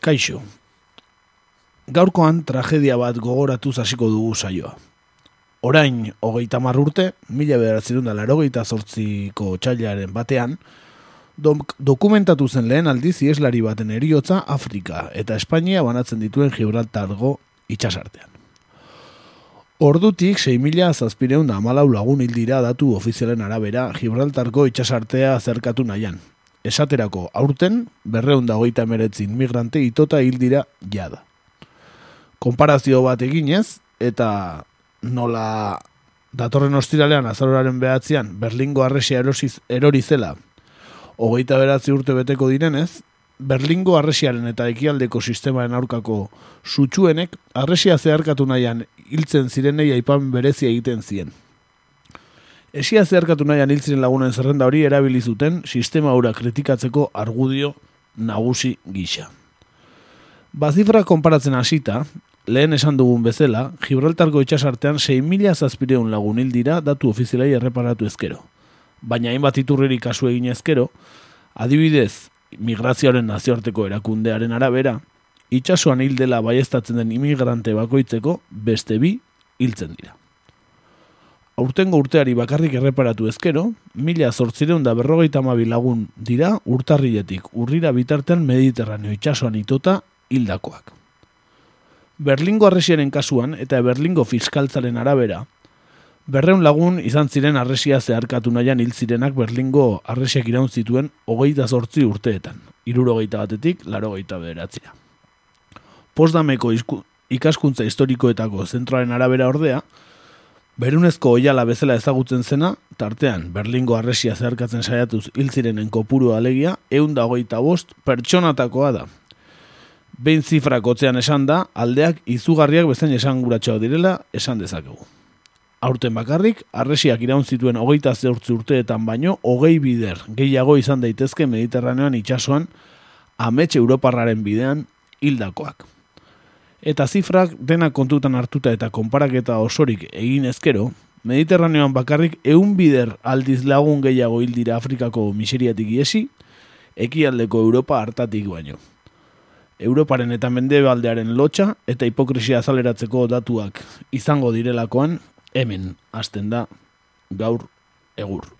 Kaixo. Gaurkoan tragedia bat gogoratuz hasiko dugu saioa. Orain, hogeita urte, mila bederatzerun da larogeita zortziko txailaren batean, dok dokumentatu zen lehen aldiz ieslari baten eriotza Afrika eta Espainia banatzen dituen Gibraltargo itxasartean. Ordutik, 6 mila zazpireun da amalau lagun hildira datu ofizialen arabera Gibraltarko itxasartea zerkatu nahian. Esaterako aurten, berreun da hogeita emeretzin migrante itota hildira jada. Konparazio bat eginez, eta nola datorren ostiralean azaroraren behatzean Berlingo arresia erosiz, erori zela hogeita beratzi urte beteko direnez, Berlingo arresiaren eta ekialdeko sistemaren aurkako sutsuenek arresia zeharkatu nahian hiltzen zirenei aipan berezia egiten zien. Esia zeharkatu nahian hiltzen lagunen zerrenda hori erabili zuten sistema hura kritikatzeko argudio nagusi gisa. Bazifra konparatzen hasita, lehen esan dugun bezala, Gibraltarko itxasartean 6.000 zazpireun lagun hil dira datu ofizialai erreparatu ezkero. Baina hainbat iturreri kasu egin ezkero, adibidez, migrazioaren nazioarteko erakundearen arabera, itxasuan hil dela baiestatzen den imigrante bakoitzeko beste bi hiltzen dira. Aurtengo urteari bakarrik erreparatu ezkero, mila zortzireun da berrogeita lagun dira urtarriletik urrira bitartean mediterraneo itxasuan itota hildakoak. Berlingo arresiaren kasuan eta Berlingo fiskaltzaren arabera, berreun lagun izan ziren arresia zeharkatu nahian hil zirenak Berlingo arresiak iraun zituen hogeita zortzi urteetan, irurogeita batetik, larogeita bederatzea. Postdameko ikaskuntza historikoetako zentroaren arabera ordea, berunezko oiala bezala ezagutzen zena, tartean Berlingo arresia zeharkatzen saiatuz hil zirenen kopuru alegia, eun da hogeita bost pertsonatakoa da, behin zifrak otzean esan da, aldeak izugarriak bezain esan direla esan dezakegu. Aurten bakarrik, arresiak iraun zituen hogeita zeurtzi urteetan baino, hogei bider gehiago izan daitezke mediterranean itsasoan ametxe Europarraren bidean hildakoak. Eta zifrak dena kontutan hartuta eta konparaketa osorik egin ezkero, mediterranean bakarrik eun bider aldiz lagun gehiago hildira Afrikako miseriatik iesi, ekialdeko Europa hartatik baino. Europaren eta mendebaldearen lotxa eta hipokrisia azaleratzeko datuak izango direlakoan, hemen hasten da gaur egur.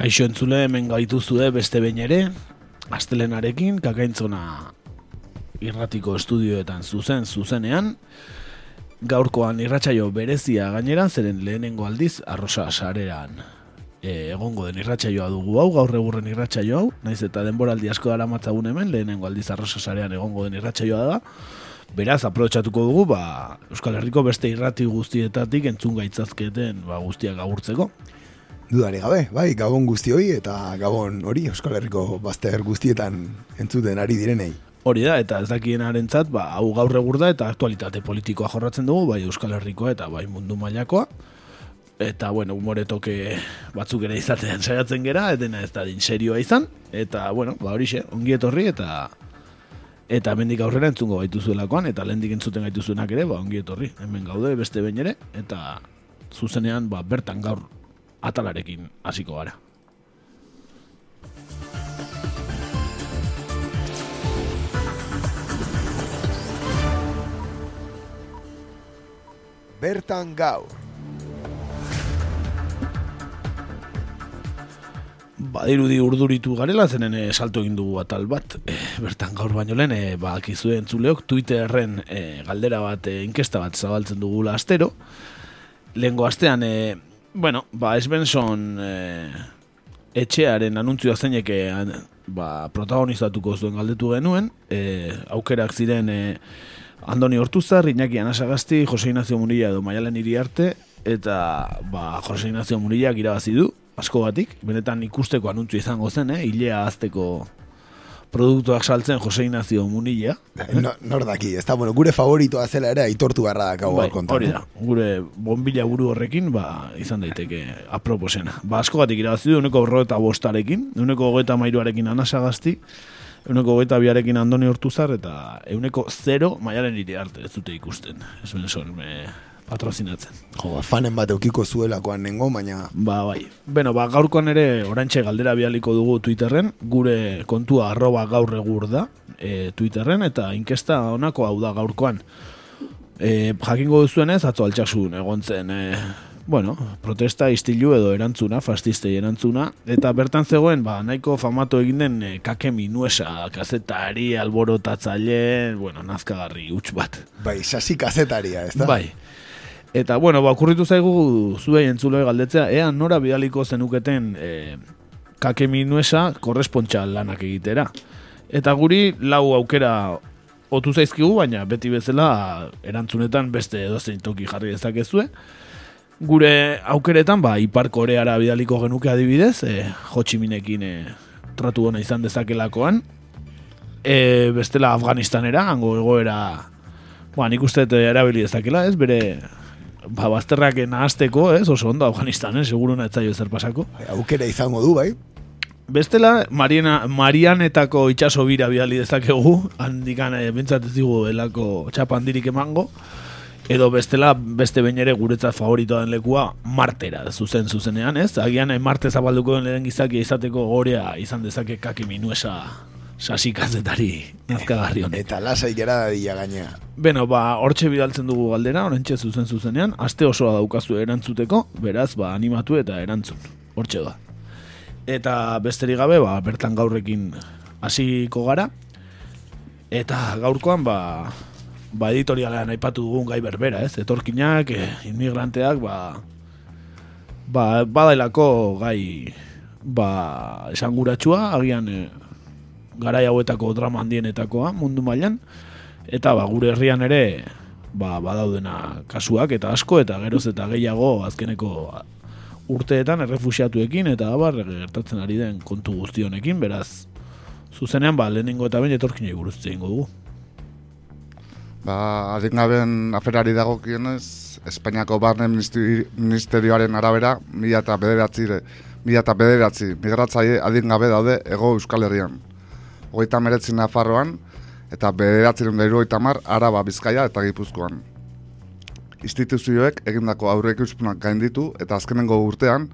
Kaixo entzule hemen gaituzue beste behin ere, astelenarekin, kakaintzona irratiko estudioetan zuzen zuzenean, gaurkoan irratsaio berezia gainera, zeren lehenengo aldiz arrosa sareran e, egongo den irratsaioa dugu hau, gaur egurren irratsaio hau, naiz eta denboraldi asko dara matzagun hemen, lehenengo aldiz arrosa sarean egongo den irratsaioa da, beraz, aprobetsatuko dugu, ba, Euskal Herriko beste irrati guztietatik entzun gaitzazketen ba, guztiak agurtzeko. Dudari gabe, bai, gabon guzti hori eta gabon hori Euskal Herriko bazter guztietan entzuten ari direnei. Hori da, eta ez dakien arentzat, ba, hau gaur egur da eta aktualitate politikoa jorratzen dugu, bai Euskal Herrikoa eta bai mundu mailakoa. Eta, bueno, humore toke batzuk ere izatean saiatzen gera, edena ez da din serioa izan. Eta, bueno, ba hori ongi etorri eta eta mendik aurrera entzungo gaitu zuelakoan, eta lehendik entzuten gaitu zuenak ere, ba ongi etorri, hemen gaude beste behin ere, eta zuzenean, ba, bertan gaur atalarekin hasiko gara. Bertan gaur. Badirudi urduritu garela zenen e, salto egin dugu atal bat. E, bertan gaur baino lehen, e, ba, kizuen zuleok, Twitterren e, galdera bat, e, inkesta bat zabaltzen dugula astero. Lehengo astean, e, Bueno, ba, ez benson eh, etxearen anuntzioa zeinek ba, protagonizatuko zuen galdetu genuen, eh, aukerak ziren eh, Andoni Hortuzar, Iñaki Anasagasti, Jose Ignacio Murilla edo Maialen Iriarte, eta ba, Jose Ignacio Murilla irabazi du, asko batik, benetan ikusteko anuntzio izango zen, eh? hilea azteko produktuak saltzen Jose Ignacio Munilla. No, nor daki, ez da, bueno, gure favoritoa zela ere aitortu garra dakau Bai, kontan. hori da, gure bombila buru horrekin, ba, izan daiteke aproposena. Ba, asko batik irabazi du, uneko berro eta bostarekin, uneko goeta mairuarekin anasagazti, uneko goeta biarekin andoni hortuzar, eta euneko zero maialen iri arte ez dute ikusten. Ez ben son, me patrozinatzen. Jo, fanen bat eukiko zuelakoan nengo, baina Ba, bai. Beno, ba, gaurkoan ere orantxe galdera bialiko dugu Twitterren, gure kontua arroba gaur egur da e, Twitterren, eta inkesta honako hau da gaurkoan. E, jakingo duzuenez, atzo altxasun egon zen, e, bueno, protesta istilu edo erantzuna, fastistei erantzuna, eta bertan zegoen, ba, nahiko famatu egin den e, kake minuesa, kazetari, alborotatzaile, bueno, nazkagarri huts bat. bai, sasi kazetaria, ez da? Bai. Eta, bueno, ba, okurritu zaigu zuei entzuloi galdetzea, ea nora bidaliko zenuketen e, kake minuesa korrespontxa lanak egitera. Eta guri lau aukera otu zaizkigu, baina beti bezala erantzunetan beste edozein toki jarri dezakezue. Gure aukeretan, ba, Ipar Koreara bidaliko genuke adibidez, e, Minekin e, tratu ona izan dezakelakoan. E, bestela Afganistanera, hango egoera Ba, nik uste erabili dezakela, ez, bere ba, bazterrak nahazteko, ez, oso ondo Afganistanen, seguru nahetzaio zer pasako. Bai, Aukera izango du, bai? Bestela, Mariana, Marianetako itxaso bira bidali dezakegu, handikan e, bintzat ez digu elako txapa handirik emango, edo bestela, beste behin ere guretzat favoritoa den lekua, Martera, zuzen zuzenean, ez? Agian eh, Marte zabalduko den lehen gizakia izateko gorea izan dezake kaki minuesa sasikazetari nazkagarri honek. Eta lasai gera dadila gainea. Beno, ba, hortxe bidaltzen dugu galdera, orentxe zuzen zuzenean, aste osoa daukazu erantzuteko, beraz, ba, animatu eta erantzun. Hortxe da. Eta besterik gabe, ba, bertan gaurrekin hasiko gara. Eta gaurkoan, ba, ba editorialean aipatu dugun gai berbera, ez? Etorkinak, eh, inmigranteak, ba, ba, badailako gai, ba, esanguratsua, agian, eh, garai hauetako drama handienetakoa mundu mailan eta ba, gure herrian ere ba, badaudena kasuak eta asko eta geroz eta gehiago azkeneko urteetan errefusiatuekin eta abar gertatzen ari den kontu guzti honekin beraz zuzenean ba, lehenengo eta behin etorkinei buruz egingo dugu Ba, adingaben aferari dagokionez, Espainiako barne ministeri- ministerioaren arabera, mila eta bederatzi, mila eta bederatzi migratzaile adingabe daude ego Euskal Herrian. Hogeita meretzi Nafarroan, eta bederatziren da mar, Araba, Bizkaia eta Gipuzkoan. Instituzioek egindako aurrek gainditu eta azkenengo urtean,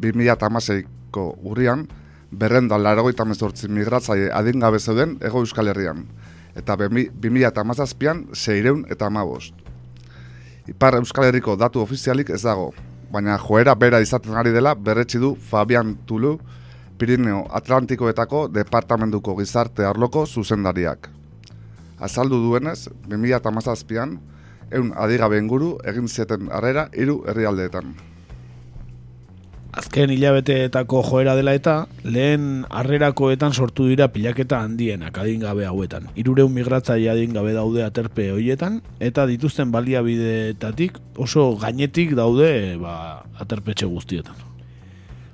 2006ko urrian, berrenda larogeita mezortzi migratzaile adingabe zeuden ego Euskal Herrian, eta 2008an seireun eta amabost. Ipar Euskal Herriko datu ofizialik ez dago, baina joera bera izaten ari dela berretsi du Fabian Tulu, Pirineo Atlantikoetako Departamentuko Gizarte Arloko zuzendariak. Azaldu duenez, 2008an, eun adigabe inguru egin zieten harrera hiru herrialdeetan. Azken hilabeteetako joera dela eta lehen harrerakoetan sortu dira pilaketa handienak adingabe hauetan. Irureun migratzaile adingabe daude aterpe hoietan eta dituzten baliabideetatik oso gainetik daude ba, aterpetxe guztietan.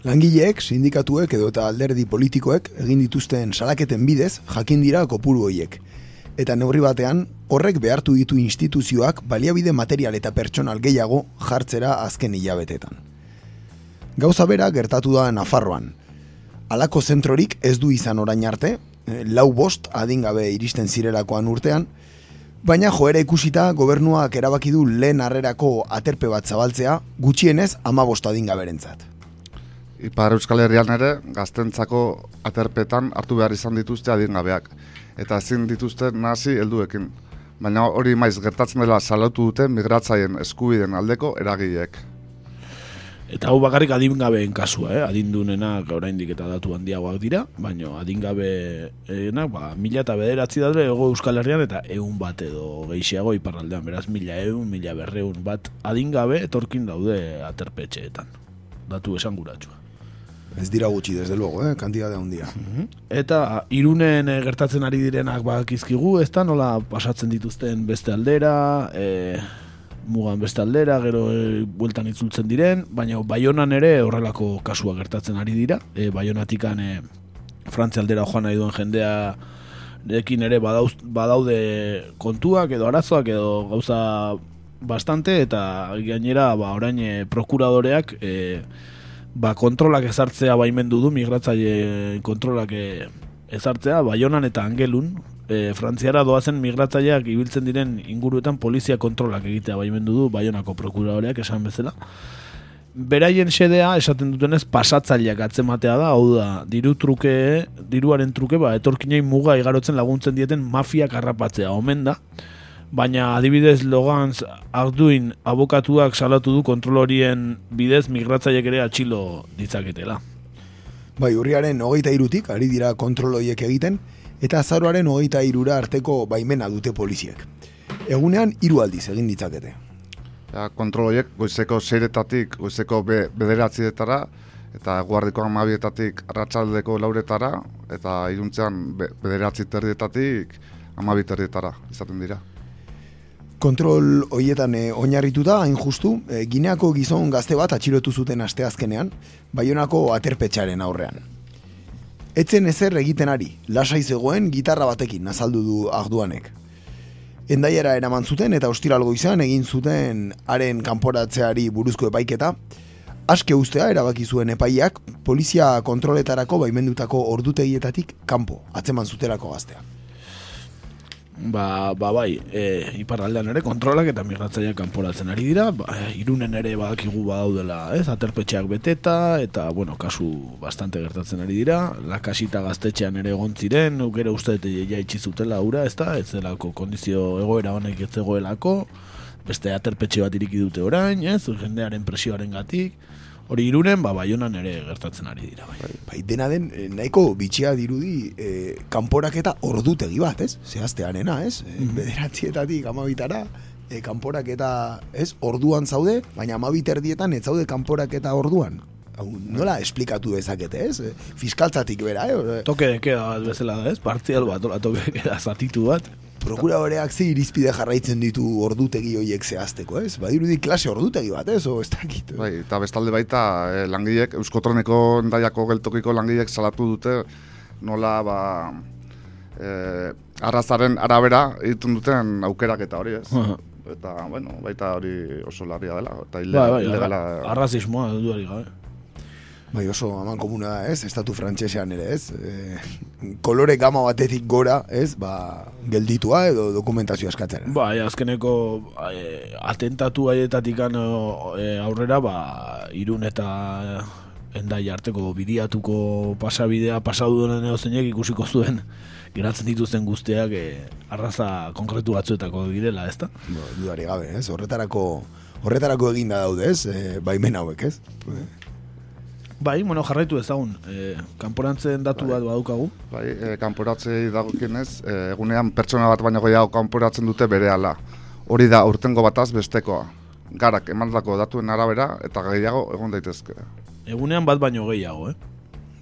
Langileek, sindikatuek edo eta alderdi politikoek egin dituzten salaketen bidez jakin dira kopuru hoiek. Eta neurri batean, horrek behartu ditu instituzioak baliabide material eta pertsonal gehiago jartzera azken hilabetetan. Gauza bera gertatu da Nafarroan. Halako zentrorik ez du izan orain arte, eh, lau bost adingabe iristen zirelakoan urtean, baina joera ikusita gobernuak erabaki du lehen harrerako aterpe bat zabaltzea, gutxienez ama bost adingaberentzat. Ipar Euskal Herrian ere, gaztentzako aterpetan hartu behar izan dituzte adingabeak, eta ezin dituzte nasi helduekin. Baina hori maiz gertatzen dela salatu dute migratzaien eskubiden aldeko eragileek. Eta hau bakarrik adingabeen kasua, eh? adindunenak oraindik eta datu handiagoak dira, baina adingabeenak ba, mila eta bederatzi daude ego Euskal Herrian eta eun bat edo gehiago iparraldean, beraz mila eun, mila berreun bat adingabe etorkin daude aterpetxeetan. Datu esanguratsua. Ez dira gutxi, desde luego, eh? kantidade handia. Eta irunen eh, gertatzen ari direnak bakizkigu, ez da nola pasatzen dituzten beste aldera, e, mugan beste aldera, gero e, bueltan itzultzen diren, baina Baionan ere horrelako kasua gertatzen ari dira. E, Baionatikan e, Frantzia aldera joan nahi duen jendea ekin ere badauz, badaude kontuak edo arazoak edo gauza bastante eta gainera ba, orain e, prokuradoreak e, ba, kontrolak ezartzea baimendu du migratzaile kontrolak e, ezartzea. Baionan eta Angelun e, Frantziara doazen migratzaileak ibiltzen diren inguruetan polizia kontrolak egitea baimendu du Baionako prokuradoreak esan bezala. Beraien xedea esaten dutenez pasatzaileak atzematea da, hau da, diru truke, diruaren truke, ba, etorkinei muga igarotzen laguntzen dieten mafiak harrapatzea, omen da. Baina adibidez Logans Arduin abokatuak salatu du kontrol horien bidez migratzaileek ere atxilo ditzaketela. Bai, urriaren hogeita irutik, ari dira kontrol horiek egiten, eta azaroaren hogeita irura arteko baimena dute poliziek. Egunean hiru aldiz egin ditzakete. Ja, kontrol horiek goizeko seiretatik goizeko be, bederatzietara, eta guardiko amabietatik arratsaldeko lauretara, eta iruntzean be, bederatzi terdietatik amabi terdietara izaten dira. Kontrol hoietan e, oinarrituta, hain justu, e, gineako gizon gazte bat atxilotu zuten asteazkenean, baionako aterpetxaren aurrean. Etzen ezer egiten ari, lasai zegoen gitarra batekin nazaldu du arduanek. Endaiara eraman zuten eta ostiralgo izan egin zuten haren kanporatzeari buruzko epaiketa, aske ustea erabaki zuen epaiak polizia kontroletarako baimendutako ordutegietatik kanpo atzeman zutelako gaztea. Ba, ba bai, e, iparraldean ere kontrolak eta migratzaileak kanporatzen ari dira, ba, irunen ere badakigu badaudela, ez, aterpetxeak beteta, eta, bueno, kasu bastante gertatzen ari dira, lakasita gaztetxean ere egon ziren, gero uste dut ja zutela ura, ez da, ez zelako kondizio egoera honek ez beste aterpetxe bat iriki dute orain, ez, jendearen presioaren gatik, hori irunen, ba, baionan ere gertatzen ari dira. Bai. Bai, dena den, eh, nahiko bitxia dirudi eh, kanporaketa ordutegi bat, ez? Zehaztearena, ez? Mm -hmm. Bederatzietatik amabitara, eh, kanporaketa, ez? Orduan zaude, baina amabiterdietan ez zaude kanporaketa orduan. Nola esplikatu dezakete, ez? Fiskaltzatik bera, eh? Toke de queda bezala ez? Partzial bat, toke de queda zatitu bat. Prokuradoreak zi irizpide jarraitzen ditu ordutegi horiek zehazteko, ez? Badirudi klase ordutegi bat, ez? O, ez dakit. Bai, eta bestalde baita eh, langilek, Euskotroneko endaiako geltokiko langilek salatu dute nola, ba, eh, arrazaren arabera egiten duten aukerak eta hori, ez? eta, bueno, baita hori oso larria dela, eta Bai, ilegala. bai, ilegala arrazismoa duari gabe. Bai, oso aman komuna da, ez? Estatu frantsesean ere, ez? E, kolore gama batetik gora, ez? Ba, gelditua edo dokumentazio eskatzen. Bai, azkeneko e, atentatu haietatik e, aurrera, ba, irun eta endai arteko bidiatuko pasabidea pasadu denen edo zeinek ikusiko zuen geratzen dituzten guztiak e, arraza konkretu batzuetako direla, ezta? Ba, dudari gabe, ez? Horretarako horretarako eginda daude, ez? E, baimen hauek, ez? Bai, bueno, jarraitu ezagun. E, kanporantzen datu bat badaukagu. Bai, e, kanporatzei dagokienez, e, egunean pertsona bat baino gehiago kanporatzen dute berehala. Hori da urtengo bataz bestekoa. Garak emandako datuen arabera eta gehiago egon daitezke. Egunean bat baino gehiago, eh?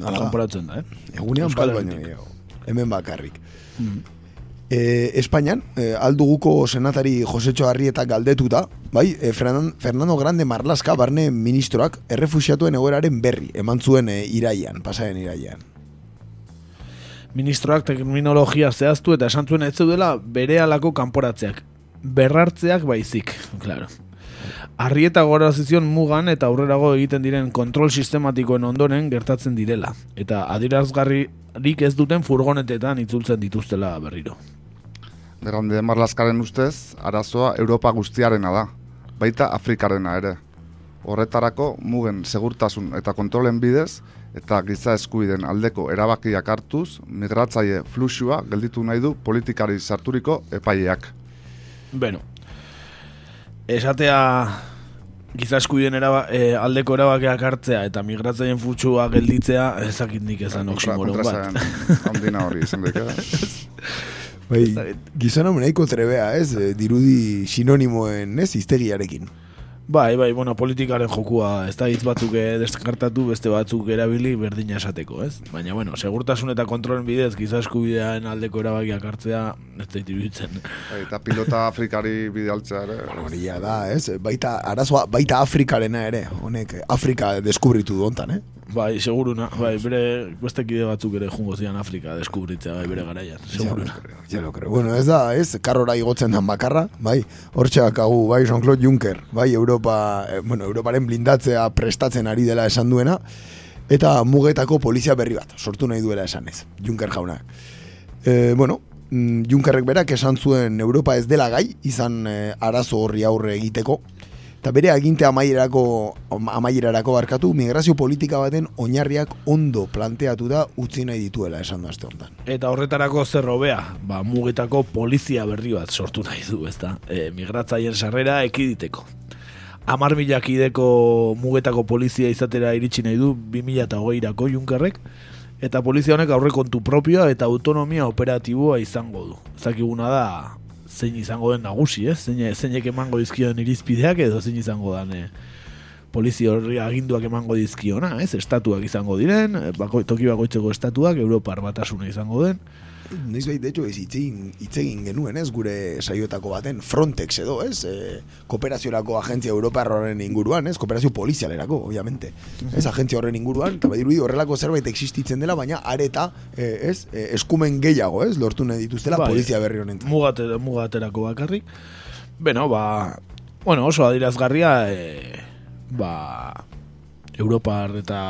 Hala. Kanporatzen da, eh? Egunean Euskal bat baino gehiago. Hemen bakarrik. Mm. E, Espainian, e, alduguko senatari Josecho Arrieta galdetuta, bai, e, Fernan- Fernando Grande Marlaska barne ministroak errefusiatuen egoeraren berri, eman zuen e, iraian, pasaren iraian. Ministroak terminologia zehaztu eta esan zuen ez zeudela bere alako kanporatzeak. Berrartzeak baizik, claro. Arrieta gorazizion mugan eta aurrerago egiten diren kontrol sistematikoen ondoren gertatzen direla. Eta adirazgarririk ez duten furgonetetan itzultzen dituztela berriro. Grande Marlaskaren ustez, arazoa Europa guztiarena da, baita Afrikarena ere. Horretarako mugen segurtasun eta kontrolen bidez eta giza eskubiden aldeko erabakiak hartuz, migratzaile fluxua gelditu nahi du politikari sarturiko epaileak. Beno, esatea giza eskubiden eraba, e, aldeko erabakeak hartzea eta migratzaien futsua gelditzea ezakindik ezan oksimoron bat. Handina hori izan Bai, gizona nahiko trebea, ez? E, dirudi sinonimoen, ez? Iztegiarekin. Bai, bai, bueno, politikaren jokua, ez da hitz batzuk eh, deskartatu, beste batzuk erabili berdina esateko, ez? Baina, bueno, segurtasun eta kontrolen bidez, giza eskubidean aldeko erabakiak hartzea, ez da iruditzen. Bai, eta pilota Afrikari bidaltzea ere. Hori ja da, ez? Baita, arazoa, baita Afrikarena ere, honek Afrika deskubritu du hontan, eh? Bai, seguruna, bai, bere beste kide batzuk ere jungo zian Afrika deskubritzea, bai, bere garaian, seguruna. Ja lo creo. Bueno, ez da, ez, karrora igotzen dan bakarra, bai, hortxe hau, bai, Jean-Claude Juncker, bai, Europa, eh, bueno, Europaren blindatzea prestatzen ari dela esan duena, eta mugetako polizia berri bat, sortu nahi duela esan ez, Juncker jauna. E, bueno, mm, Junckerrek berak esan zuen Europa ez dela gai, izan eh, arazo horri aurre egiteko, eta bere aginte amaierako, amaierarako barkatu, migrazio politika baten oinarriak ondo planteatu da utzi nahi dituela esan du aste honetan. Eta horretarako zer hobea, ba, mugetako polizia berri bat sortu nahi du, ezta? E, migratzaien sarrera ekiditeko. Amar milak ideko mugetako polizia izatera iritsi nahi du 2008-ako Junkerrek, eta polizia honek aurrekontu propioa eta autonomia operatiboa izango du. Zakiguna da, zein izango den nagusi, ez? Zein, zeinek emango dizkion irizpideak edo zein izango den eh, polizia horri aginduak emango dizkiona, ez? Estatuak izango diren, eh, bako, toki bakoitzeko estatuak, Europar batasuna izango den. Noiz behit, de hecho, ez itzegin, itzegin genuen, ez, gure saioetako baten, Frontex edo, ez, e, kooperaziorako agentzia Europa horren inguruan, ez, kooperazio polizialerako, obviamente, ez, agentzia horren inguruan, eta badirudi horrelako zerbait existitzen dela, baina areta, e, ez, e, eskumen gehiago, ez, lortu nahi dituztela Bai, polizia berri honen. Mugate, mugaterako bakarrik. Beno, ba, bueno, oso adirazgarria, e, ba, Europar eta,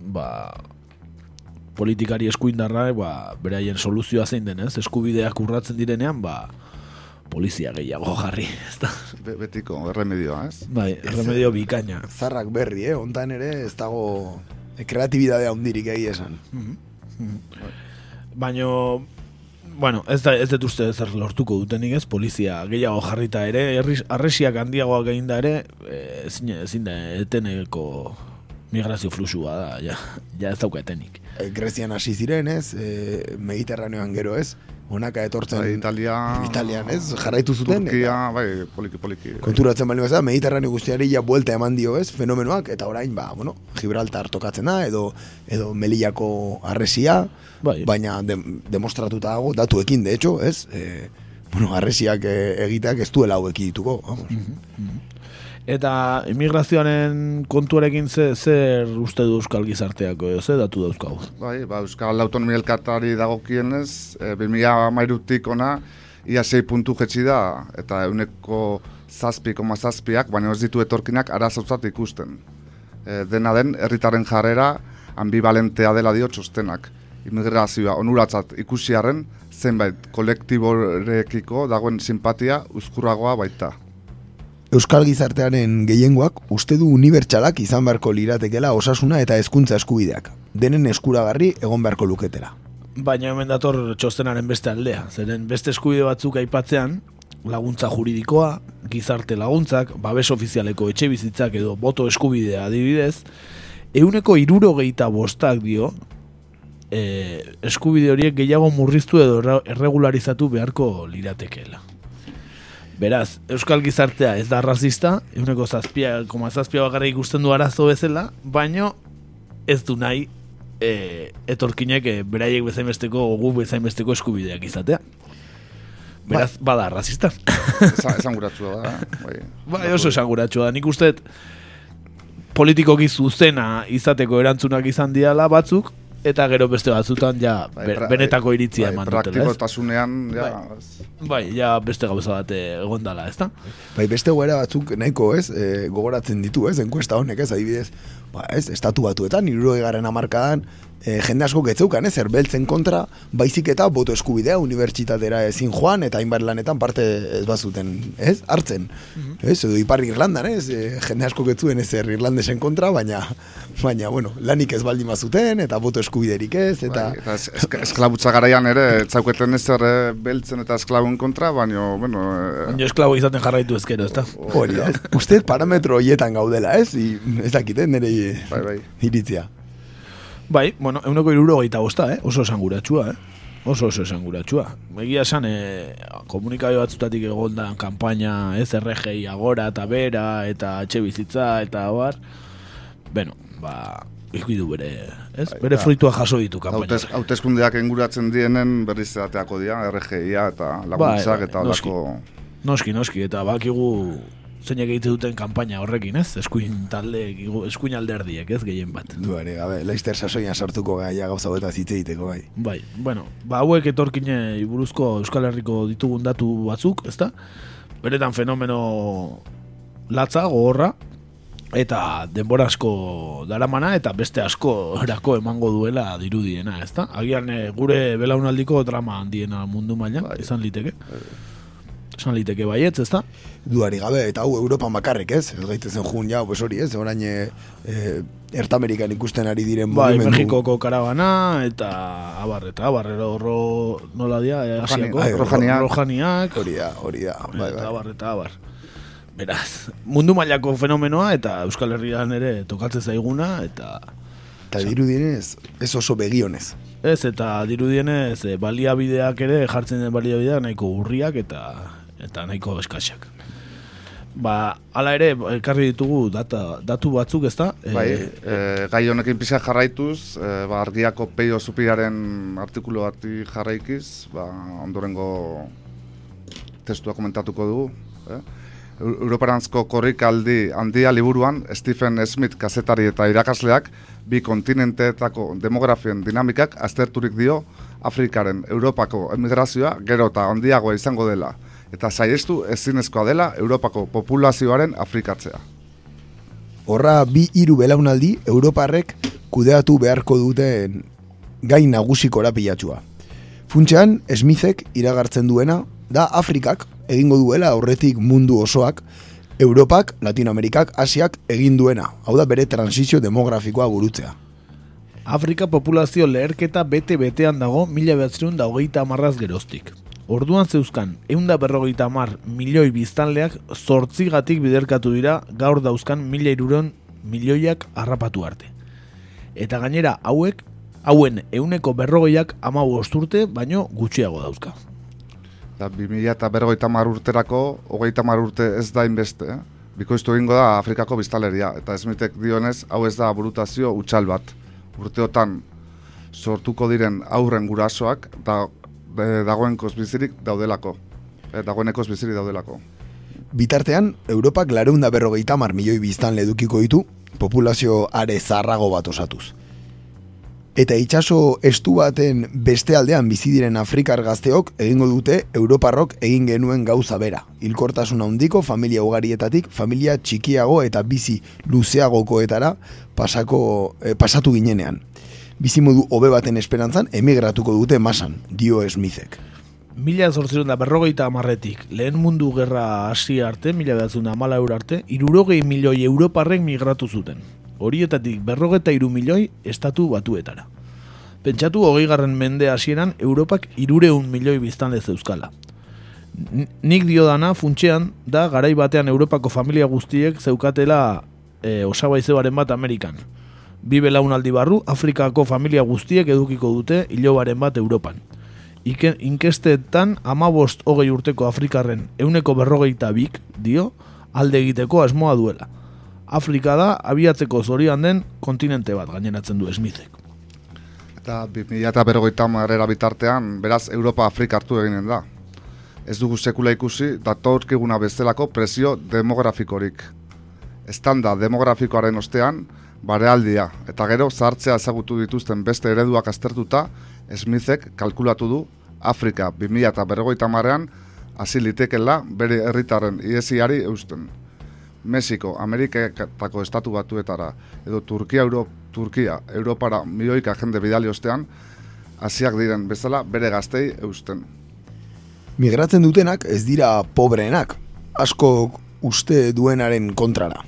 ba, politikari eskuindarra, ba, beraien soluzioa zein denez, eskubideak urratzen direnean, ba, polizia gehiago jarri, ezta? Be- betiko, erremedioa, ez? Bai, remedio bikaina. Zarrak berri, eh, hontan ere, ez dago e, kreatibidadea hundirik egia esan. Baino, bueno, ez da ez dut uste zer lortuko dutenik ez, polizia gehiago jarrita ere, arresiak handiagoak egin da ere, eh, ezin, ezin da eteneko migrazio fluxua da, ja, ja ez dauka etenik. E, Grezian hasi ziren, ez, e, Mediterraneoan gero, ez, honaka etortzen Bai, Italia, Italian, ez, jarraitu zuten. Turkia, eta bai, poliki, poliki. Konturatzen bali bezala, Mediterraneo guztiari ja buelta eman dio, ez, fenomenoak, eta orain, ba, bueno, Gibraltar tokatzen da, edo, edo Melillako arresia, Bai. baina de, demostratuta dago, datuekin, de hecho, ez, e, bueno, arresiak egiteak ez duela hau ekidituko, vamos. Eta immigrazioaren kontuarekin ze, zer uste du euskal gizarteako, ze datu dauzkagu? Bai, ba, Euskal Autonomia Elkartari dagokienez, e, 2013tik ona, ia 6 puntu jetxi da, eta euneko zazpi, koma zazpiak, baina ez ditu etorkinak arazotzat ikusten. E, dena den, herritarren jarrera, ambivalentea dela dio txostenak. Immigrazioa onuratzat ikusiarren, zenbait kolektiborekiko dagoen simpatia uzkurragoa baita. Euskal gizartearen gehiengoak uste du unibertsalak izan beharko liratekela osasuna eta hezkuntza eskubideak. Denen eskuragarri egon beharko luketela. Baina hemen dator txostenaren beste aldea. Zeren beste eskubide batzuk aipatzean, laguntza juridikoa, gizarte laguntzak, babes ofizialeko etxe bizitzak edo boto eskubidea adibidez, euneko irurogeita bostak dio, e, eskubide horiek gehiago murriztu edo erregularizatu beharko liratekeela. Beraz, Euskal gizartea ez da razista, euneko zazpia, koma zazpia bakarra ikusten du arazo bezala, baino ez du nahi e, etorkinek e, beraiek bezainbesteko gu bezainbesteko eskubideak izatea. Beraz, bada, razista. Esan, esan da, bai. bai, oso esanguratsua da. Nik uste politikoki zuzena izateko erantzunak izan diala batzuk, eta gero beste batzutan ja Bai, benetako iritzia bai, eman dutela, ez? Praktikotasunean, ja, ez- Bai, ja beste gauza bat eh, egon dala, ezta? Bai, beste goera batzuk nahiko, ez, e, gogoratzen ditu, ez, enkuesta honek, ez, adibidez, ba, ez, estatu batuetan, irurogei garen amarkadan, e, jende asko getzeukan, ez, erbeltzen kontra, baizik eta boto eskubidea unibertsitatera ezin joan, eta hainbat lanetan parte ez bazuten, ez, hartzen. Ez, edo ipar Irlandan, ez, e, jende asko getzuen ez er Irlandesen kontra, baina, baina, bueno, lanik ez baldin bazuten, eta boto eskubiderik ez, eta... Bai, eta es, esk, esklabutza garaian ere, etzauketen ezer eh, beltzen eta esklabun kontra, baina, bueno, eh, Baina esklabo izaten jarraitu ezkero, ezta? Hori da? Uste parametro horietan gaudela, ez? I, ez dakite, nire bai, bai. iritzia. Bai, bueno, euneko irurogeita bosta, eh? Oso esanguratsua, eh? oso oso esanguratsua. Egia esan, e, komunikabio batzutatik egon da kanpaina ez RGI agora eta bera eta etxe bizitza eta bar. Beno, ba, ikuidu bere, ez? Bai, bere fruitua jaso ditu kanpaina. Hautez, hautezkundeak enguratzen dienen berriz ateako dira, RGIa eta laguntzak bai, eta noski. olako... Noski, noski, eta bakigu zeinek egite duten kanpaina horrekin, ez? Eskuin talde, eskuin alderdiek, ez? Gehien bat. Duare, gabe, Leister sasoian sartuko gaia gauza hauetaz hitz egiteko bai. Bai, bueno, ba hauek etorkine buruzko Euskal Herriko ditugun datu batzuk, ezta? Beretan fenomeno latza, gogorra, eta denbora asko daramana eta beste asko erako emango duela dirudiena, ezta? Agian eh, gure belaunaldiko drama handiena mundu mailan, izan liteke. Izan liteke baietz, ezta? Duari gabe, eta hau Europan bakarrik, ez? Ez gaitezen jun ja, pues hori, ez? Orain e, e, Ertamerikan ikusten ari diren Bai, mugimendu- Mexikoko karabana eta abar, eta abar, ero ro, nola dia, eh, Asiako, Ai, Rojaniak. Rojaniak, Hori da, hori da, bai, eta bai. abar, eta abar. Beraz, mundu mailako fenomenoa eta Euskal Herrian ere tokatzen zaiguna eta Eta dirudienez, ez oso begionez. ez eta dirudienez eh, baliabideak ere jartzen den baliabideak nahiko urriak eta eta nahiko eskaxak. Ba, hala ere, ekarri ditugu data, datu batzuk, ezta? Eh, Bai, e, gai honekin pixka jarraituz, e, ba, argiako peio zupiraren artikulu bati jarraikiz, ba, ondorengo testua komentatuko dugu. Eh? Eu- Europarantzko korrikaldi handia liburuan, Stephen Smith kazetari eta irakasleak, bi kontinenteetako demografien dinamikak azterturik dio Afrikaren Europako emigrazioa gero eta handiagoa izango dela, eta saiestu ezinezkoa dela Europako populazioaren afrikatzea. Horra bi hiru belaunaldi Europarrek kudeatu beharko duten gai nagusi korapilatxua. Funtsean, Smithek iragartzen duena da Afrikak egingo duela aurretik mundu osoak, Europak, Latinoamerikak, Asiak egin duena. Hau da bere transizio demografikoa burutzea. Afrika populazio leherketa bete-betean dago mila behatzerun da hogeita amarraz geroztik. Orduan zeuzkan, eunda berrogeita amar milioi biztanleak zortzigatik biderkatu dira gaur dauzkan mila iruron milioiak harrapatu arte. Eta gainera hauek, hauen euneko berrogeiak ama urte baino gutxiago dauzka. Eta 2000 eta berrogeita mar urterako, hogeita mar urte ez da inbeste, eh? bikoiztu egingo da Afrikako biztaleria. Eta Smithek dionez, hau ez da burutazio utxal bat. Urteotan sortuko diren aurren gurasoak da, e, dagoenkoz bizirik daudelako. E, dagoenekoz bizirik daudelako. Bitartean, Europak lareunda berrogeita mar milioi biztanle edukiko ditu, populazio are zarrago bat osatuz. Eta itxaso estu baten beste aldean bizi diren Afrikar gazteok egingo dute Europarrok egin genuen gauza bera. Hilkortasun handiko familia ugarietatik familia txikiago eta bizi luzeagokoetara pasako, eh, pasatu ginenean. Bizimodu hobe baten esperantzan emigratuko dute masan, dio Smithek. Mila zortzerun da berrogeita amarretik, lehen mundu gerra hasi arte, mila behatzen da euro arte, irurogei milioi europarrek migratu zuten. Horietatik berrogeta iru milioi estatu batuetara. Pentsatu hogei garren mende hasieran Europak irureun milioi biztanle zeuzkala. Nik dio dana funtsean da garai batean Europako familia guztiek zeukatela e, osabaizebaren bat Amerikan. Bi belaunaldi barru, Afrikako familia guztiek edukiko dute ilobaren bat Europan. Ike, inkestetan amabost hogei urteko Afrikarren euneko berrogeita bik, dio, alde egiteko asmoa duela. Afrika da abiatzeko zorian den kontinente bat gaineratzen du Smithek. Eta 2000 eta berrogeita marrera bitartean, beraz, Europa Afrika hartu eginen da. Ez dugu sekula ikusi, datorkiguna bezalako presio demografikorik. Estanda demografikoaren ostean, barealdia, eta gero zahartzea ezagutu dituzten beste ereduak aztertuta, Smithek kalkulatu du Afrika 2000 eta berrogeita marrean hasi litekela bere herritarren iesiari eusten. Mexiko, Ameriketako estatu batuetara, edo Turkia, Euro, Turkia, Europara milioika jende bidali ostean, hasiak diren bezala bere gaztei eusten. Migratzen dutenak ez dira pobreenak, asko uste duenaren kontrara.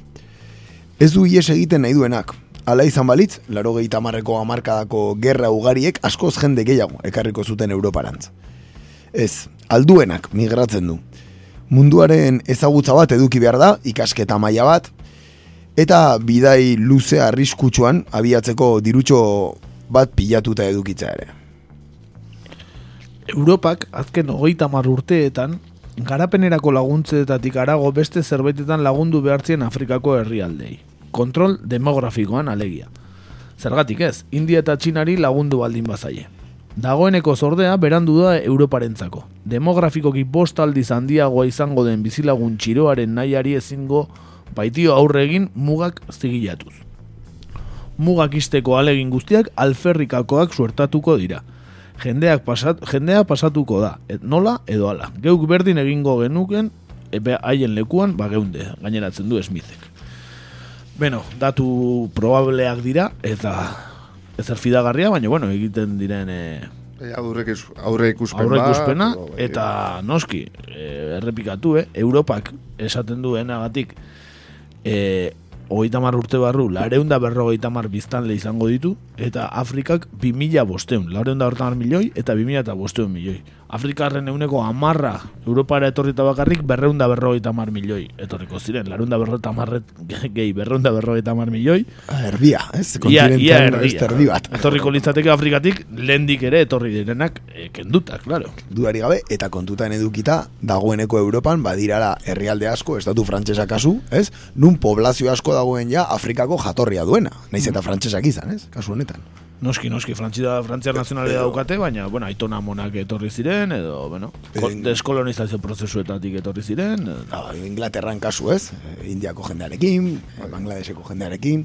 Ez du ies egiten nahi duenak. Hala izan balitz, laro gehieta marreko amarkadako gerra ugariek askoz jende gehiago ekarriko zuten Europarantz. Ez, alduenak migratzen du. Munduaren ezagutza bat eduki behar da, ikasketa maila bat, eta bidai luze arriskutsuan abiatzeko dirutxo bat pilatuta edukitza ere. Europak azken hogeita mar urteetan garapenerako laguntzeetatik arago beste zerbaitetan lagundu behartzien Afrikako herrialdei. Kontrol demografikoan alegia. Zergatik ez, India eta Txinari lagundu baldin bazaie. Dagoeneko zordea berandu da Europarentzako. Demografikoki bost aldiz handiagoa izango den bizilagun txiroaren nahiari ezingo baitio aurre egin mugak zigilatuz. Mugak isteko alegin guztiak alferrikakoak suertatuko dira. Jendeak pasat, jendea pasatuko da, et nola edo ala. Geuk berdin egingo genuken, epe haien lekuan, ba geunde, gaineratzen du Smithek. Beno, datu probableak dira, eta ezer fidagarria, baina bueno, egiten diren e, aurre, aurre ikuspen aurre ikuspena, o, bai, eta noski, e, errepikatu, eh? Europak esaten duenagatik, e, hogeita mar urte barru, lareunda berrogeita mar biztanle izango ditu, eta Afrikak 2000 bosteun, lareunda berrogeita mar milioi, eta 2000 eta bosteun milioi. Afrikarren euneko amarra Europara etorrita bakarrik berreunda berrogeita mar milioi etorriko ziren, lareunda berrogeita marret gehi berreunda berrogeita mar milioi, Ah, Erbia, ez? Ia, ia erdia. erdi bat. Etorriko litzateke Afrikatik lehendik ere etorri direnak e, kenduta, claro. Duari gabe, eta kontutan edukita, dagoeneko Europan, badirala herrialde asko, estatu frantsesa kasu, ez? Nun poblazio asko dagoen ja Afrikako jatorria duena, naiz eta frantsesak izan, ez? Kasu honetan. Noski, noski, frantzia, frantziar nazionalea daukate, baina, bueno, aitona monak etorri ziren, edo, bueno, En- deskolonizazio prozesuetatik etorri ziren, edo, Inglaterran kasu, ez? Eh, Indiako jendearekin, eh, Bangladeseko jendearekin.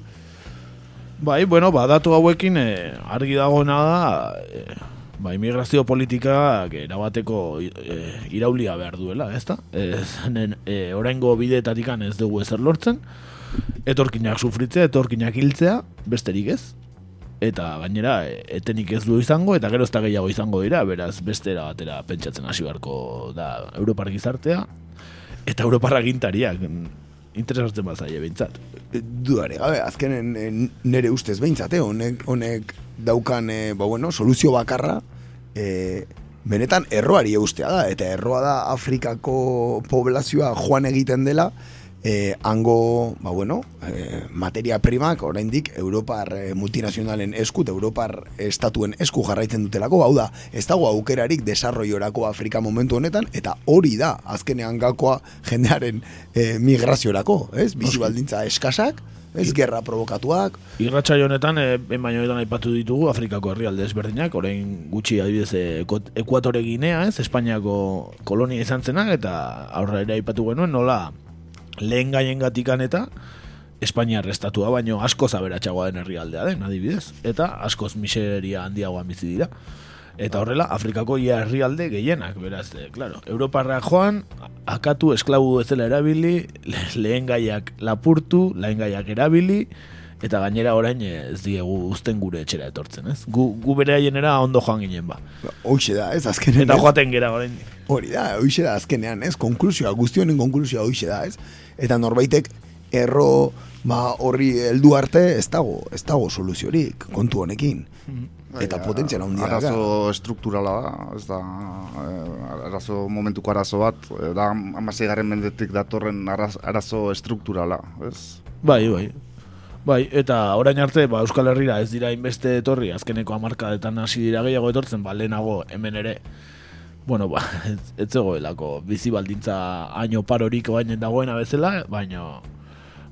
Bai, bueno, ba, datu hauekin eh, argi dagoena da, eh, ba, immigrazio politika erabateko eh, iraulia behar duela, ez da? Ez, nen, eh, oraingo bideetatikan ez dugu ezer lortzen, etorkinak sufritzea, etorkinak hiltzea, besterik ez, eta gainera eh, etenik ez du izango, eta gero ez da gehiago izango dira, beraz bestera batera pentsatzen hasi beharko da Europar gizartea, eta Europar agintariak interesatzen bazaie behintzat. Dudare gabe, azkenen eh, nere ustez behintzate, honek, honek daukan, eh, ba bueno, soluzio bakarra, eh, benetan erroari eustea da, eta erroa da Afrikako poblazioa joan egiten dela, eh, hango, ba bueno, eh, materia primak oraindik Europar eh, multinazionalen esku, eta Europar estatuen esku jarraitzen dutelako, hau da, ez dago aukerarik desarroiorako Afrika momentu honetan, eta hori da, azkenean gakoa jendearen eh, migraziorako, ez? Bizi baldintza eskasak, ez? Gerra provokatuak, Irratsaio honetan, e, ben baino honetan aipatu ditugu Afrikako herrialde ezberdinak, orain gutxi adibidez e, Ekuatore Ginea, ez, Espainiako kolonia izan zenak, eta aurra ere aipatu genuen, nola lehen gaien gatikan eta Espainiar estatua, baino askoz aberatsagoa den herrialdea den, adibidez, eta askoz miseria handiagoan bizi dira. Eta horrela, Afrikako ia herrialde gehienak, beraz, e, claro, Europarra joan, akatu esklabu bezala erabili, le, lehen gaiak lapurtu, lehen gaiak erabili, eta gainera orain eh, ez diegu uzten gure etxera etortzen, ez? Gu, gu bere haienera ondo joan ginen ba. hoxe da, ez? Azkenen, Eta joaten gera orain. Hori da, hoxe da azkenean, ez? Konklusioa, guztionen konklusioa hoxe da, ez? Eta norbaitek erro ba, horri heldu arte ez dago, ez dago soluziorik kontu honekin. Eta Bai, potentziala handia da. Arazo estrukturala da, ez da, eh, arazo momentuko arazo bat, eh, da amaseigarren mendetik datorren araz, arazo estrukturala, ez? Bai, bai. Bai, eta orain arte, ba, Euskal Herrira ez dira inbeste etorri, azkeneko hamarkadetan hasi dira gehiago etortzen, ba, lehenago hemen ere, bueno, ba, ez, ez zegoelako bizi baldintza haino parorik bainen dagoena bezala, baina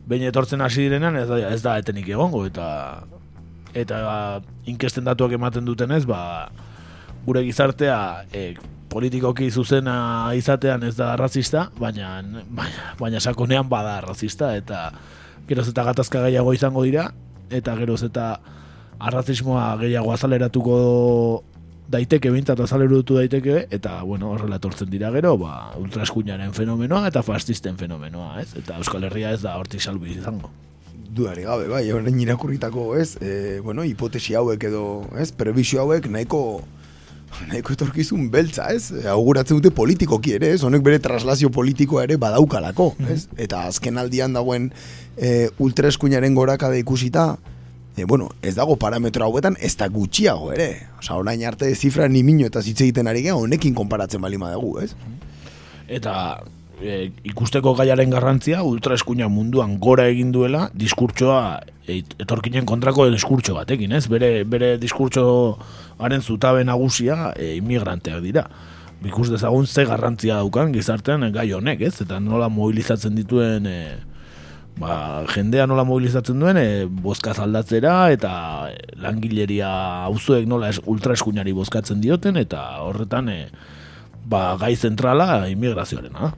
behin etortzen hasi direnean ez da, ez da etenik egongo, eta eta inkesten datuak ematen dutenez, ba, gure gizartea e, politikoki zuzena izatean ez da arrazista, baina, baina, baina sakonean bada arrazista, eta geroz eta gatazka gehiago izango dira, eta geroz eta arrazismoa gehiago azaleratuko daiteke, bintzat azaleratu daiteke, eta, bueno, horrela etortzen dira gero, ba, ultraskuinaren fenomenoa eta fascisten fenomenoa, ez? Eta Euskal Herria ez da hortik salbu izango. Dudari gabe, bai, orain irakurritako, ez, e, bueno, hipotesi hauek edo, ez, prebizio hauek nahiko nahiko etorkizun beltza, ez? Auguratzen dute politikoki ere, ez? Honek bere traslazio politikoa ere badaukalako, ez? Eta azken aldian dagoen e, ultraeskuinaren gorakada ikusita, e, bueno, ez dago parametro hauetan ez da gutxiago ere. Osa, orain arte zifra ni mino eta hitz egiten ari honekin konparatzen bali dugu, ez? eta e, ikusteko gaiaren garrantzia ultraeskuina munduan gora egin duela diskurtsoa e, etorkinen kontrako diskurtso batekin, ez? Bere, bere diskurtso haren zutabe nagusia e, inmigranteak dira. Ikus dezagun ze garrantzia daukan gizartean gai honek, ez? Eta nola mobilizatzen dituen e, ba, jendea nola mobilizatzen duen e, bozkaz aldatzera eta langileria auzuek nola es, ultraeskuinari bozkatzen dioten eta horretan e, ba, gai zentrala immigrazioarena.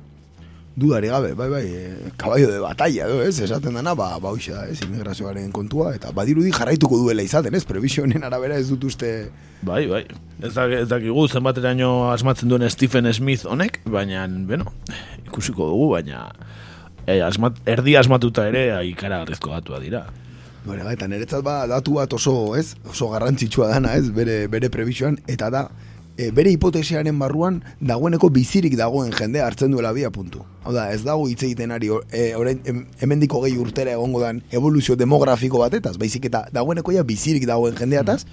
Dudari gabe, bai, bai, e, kabaio de batalla, edo, ez, esaten dana, ba, ba, da, ez, immigrazioaren kontua, eta badirudi jarraituko duela izaten, ez, previsionen arabera ez dut uste... Bai, bai, ez dakigu zenbateraino asmatzen duen Stephen Smith honek, baina, bueno, ikusiko dugu, baina e, asmat, erdi asmatuta ere ikara garrizko datua dira. Bore, eta niretzat ba, datu bat oso, ez, oso garrantzitsua dana, ez, bere, bere previsioan, eta da, e, bere hipotesiaren barruan dagoeneko bizirik dagoen jende hartzen duela bia puntu. Hau da, ez dago hitz egiten ari, e, orain, em, hemendiko gehi urtera egongo dan evoluzio demografiko batetaz, baizik eta dagoeneko ja bizirik dagoen jendeataz,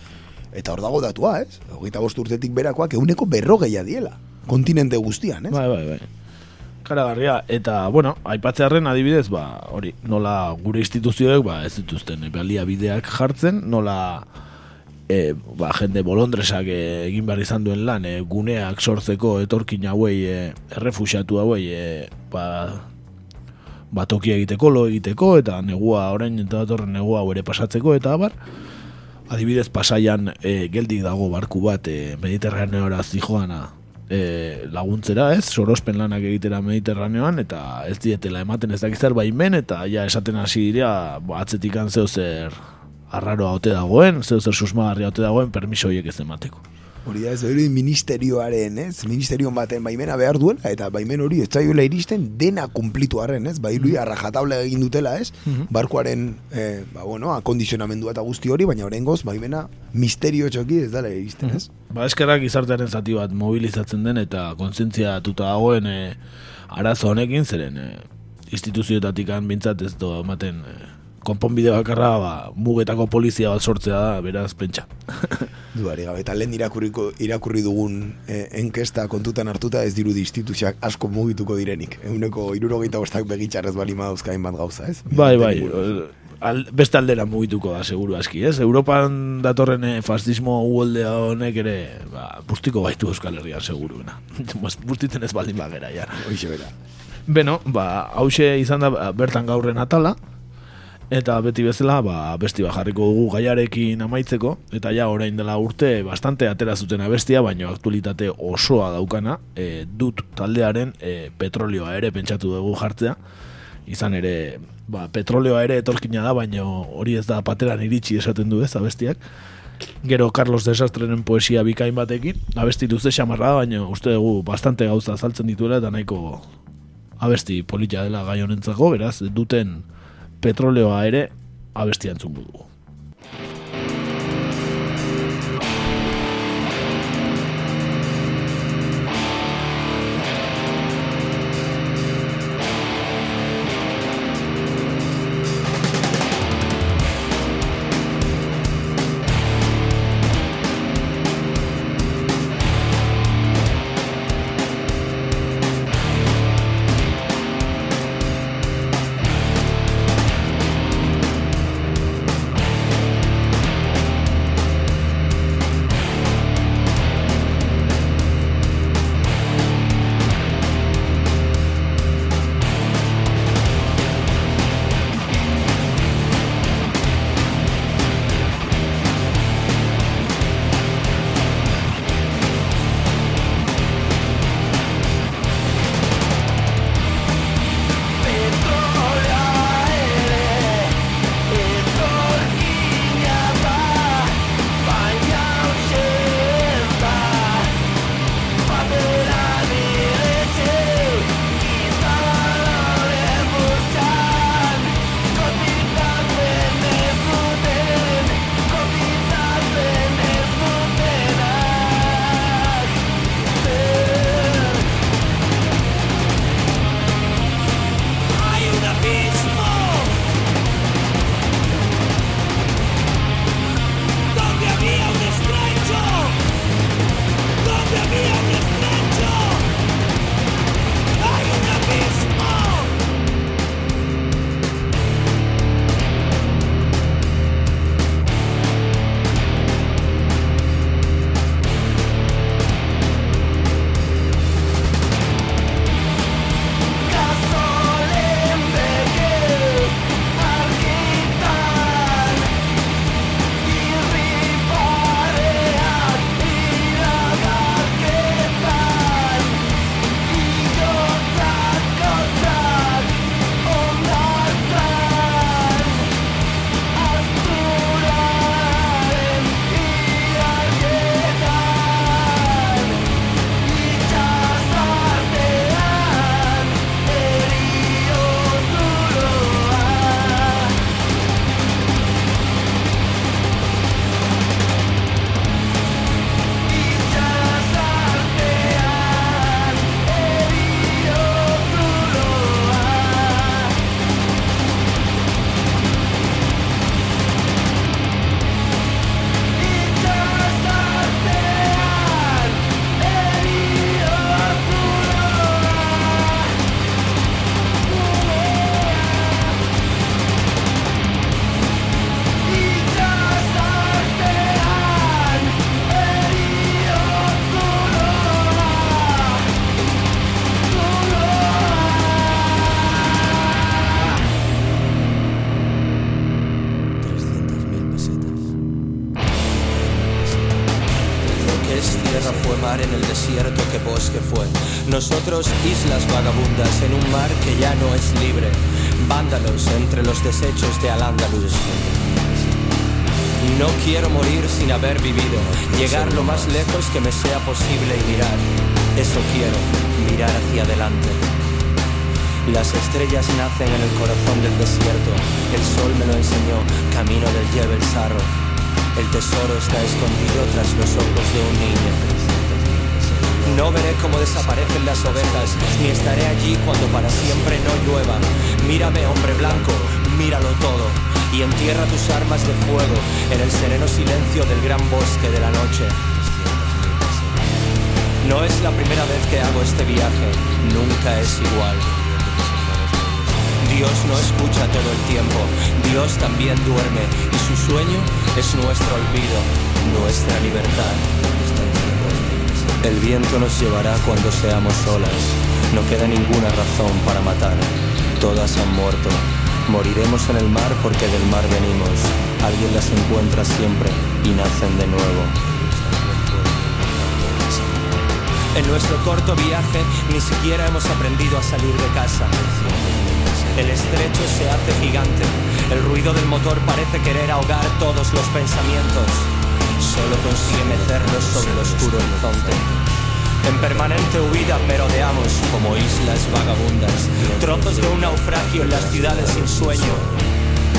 eta hor dago datua, ez? Hogeita bost urtetik berakoak eguneko berrogeia diela, kontinente guztian, ez? Bai, bai, bai. Karagarria, eta, bueno, aipatzearen adibidez, ba, hori, nola gure instituzioek, ba, ez dituzten, balia bideak jartzen, nola e, ba, jende bolondresak e, egin behar izan duen lan, e, guneak sortzeko etorkin hauei, e, errefusiatu hauei, e, ba, ba, tokia egiteko, lo egiteko, eta negua, orain eta datorren negua ere pasatzeko, eta abar, adibidez pasaian e, geldik dago barku bat e, mediterraneora zijoana e, laguntzera, ez? Sorospen lanak egitera mediterraneoan, eta ez dietela ematen ez dakizar baimen, eta ja esaten hasi dira, ba, atzetik zer arraroa ote dagoen, zeo zer susmagarria ote dagoen, permiso horiek ez emateko. Hori da, ez hori ministerioaren, ez? Ministerion baten baimena behar duela, eta baimen hori ez zaioela iristen dena kumplitu arren, ez? Bai, lui, arrajatable egin dutela, ez? Barkuaren, eh, ba, bueno, akondizionamendua eta guzti hori, baina horrengoz, baimena misterio txoki ez dala iristen, ez? Ba, eskerrak izartearen zati bat mobilizatzen den eta kontzientzia tuta dagoen e, arazo honekin, zeren e, instituzioetatik bintzat ez do ematen e, konponbide bakarra ba, mugetako polizia bat sortzea da, beraz, pentsa. Duari gabe, eta lehen irakurriko, irakurri dugun eh, enkesta kontutan hartuta ez dirudi instituziak asko mugituko direnik. Eguneko irurogeita bostak begitxarrez bali mauzkain bat gauza, ez? Bai, bai, al, beste aldera mugituko da, seguru aski, ez? Europan datorren eh, fascismo uoldea honek ere, ba, bustiko baitu Euskal Herrian, seguruena. Bustitzen ez baldin bagera, ja. Hoixe bera. Beno, ba, hause izan da bertan gaurren atala, eta beti bezala, ba, besti bajarriko dugu gaiarekin amaitzeko, eta ja orain dela urte bastante atera zuten abestia, baina aktualitate osoa daukana, e, dut taldearen e, petrolioa ere pentsatu dugu jartzea, izan ere, ba, petrolioa ere etorkina da, baina hori ez da pateran iritsi esaten du ez abestiak, Gero Carlos Desastrenen poesia bikain batekin, abesti luze xamarra baina uste dugu bastante gauza azaltzen dituela eta nahiko abesti politia dela gai honentzako, beraz, duten petroleoa ere abesti antzun dugu. Quiero morir sin haber vivido, llegar lo más lejos que me sea posible y mirar. Eso quiero, mirar hacia adelante. Las estrellas nacen en el corazón del desierto, el sol me lo enseñó, camino del Jebel Sarro. El tesoro está escondido tras los ojos de un niño. No veré cómo desaparecen las ovejas, ni estaré allí cuando para siempre no llueva. Mírame, hombre blanco, míralo todo, y entierra tus armas de fuego en el sereno silencio del gran bosque de la noche. No es la primera vez que hago este viaje, nunca es igual. Dios no escucha todo el tiempo, Dios también duerme y su sueño es nuestro olvido, nuestra libertad. El viento nos llevará cuando seamos solas, no queda ninguna razón para matar, todas han muerto. Moriremos en el mar porque del mar venimos, alguien las encuentra siempre y nacen de nuevo. En nuestro corto viaje ni siquiera hemos aprendido a salir de casa. El estrecho se hace gigante. El ruido del motor parece querer ahogar todos los pensamientos. Solo consigue mecernos sobre el oscuro horizonte. En permanente huida merodeamos como islas vagabundas, trozos de un naufragio en las ciudades sin sueño.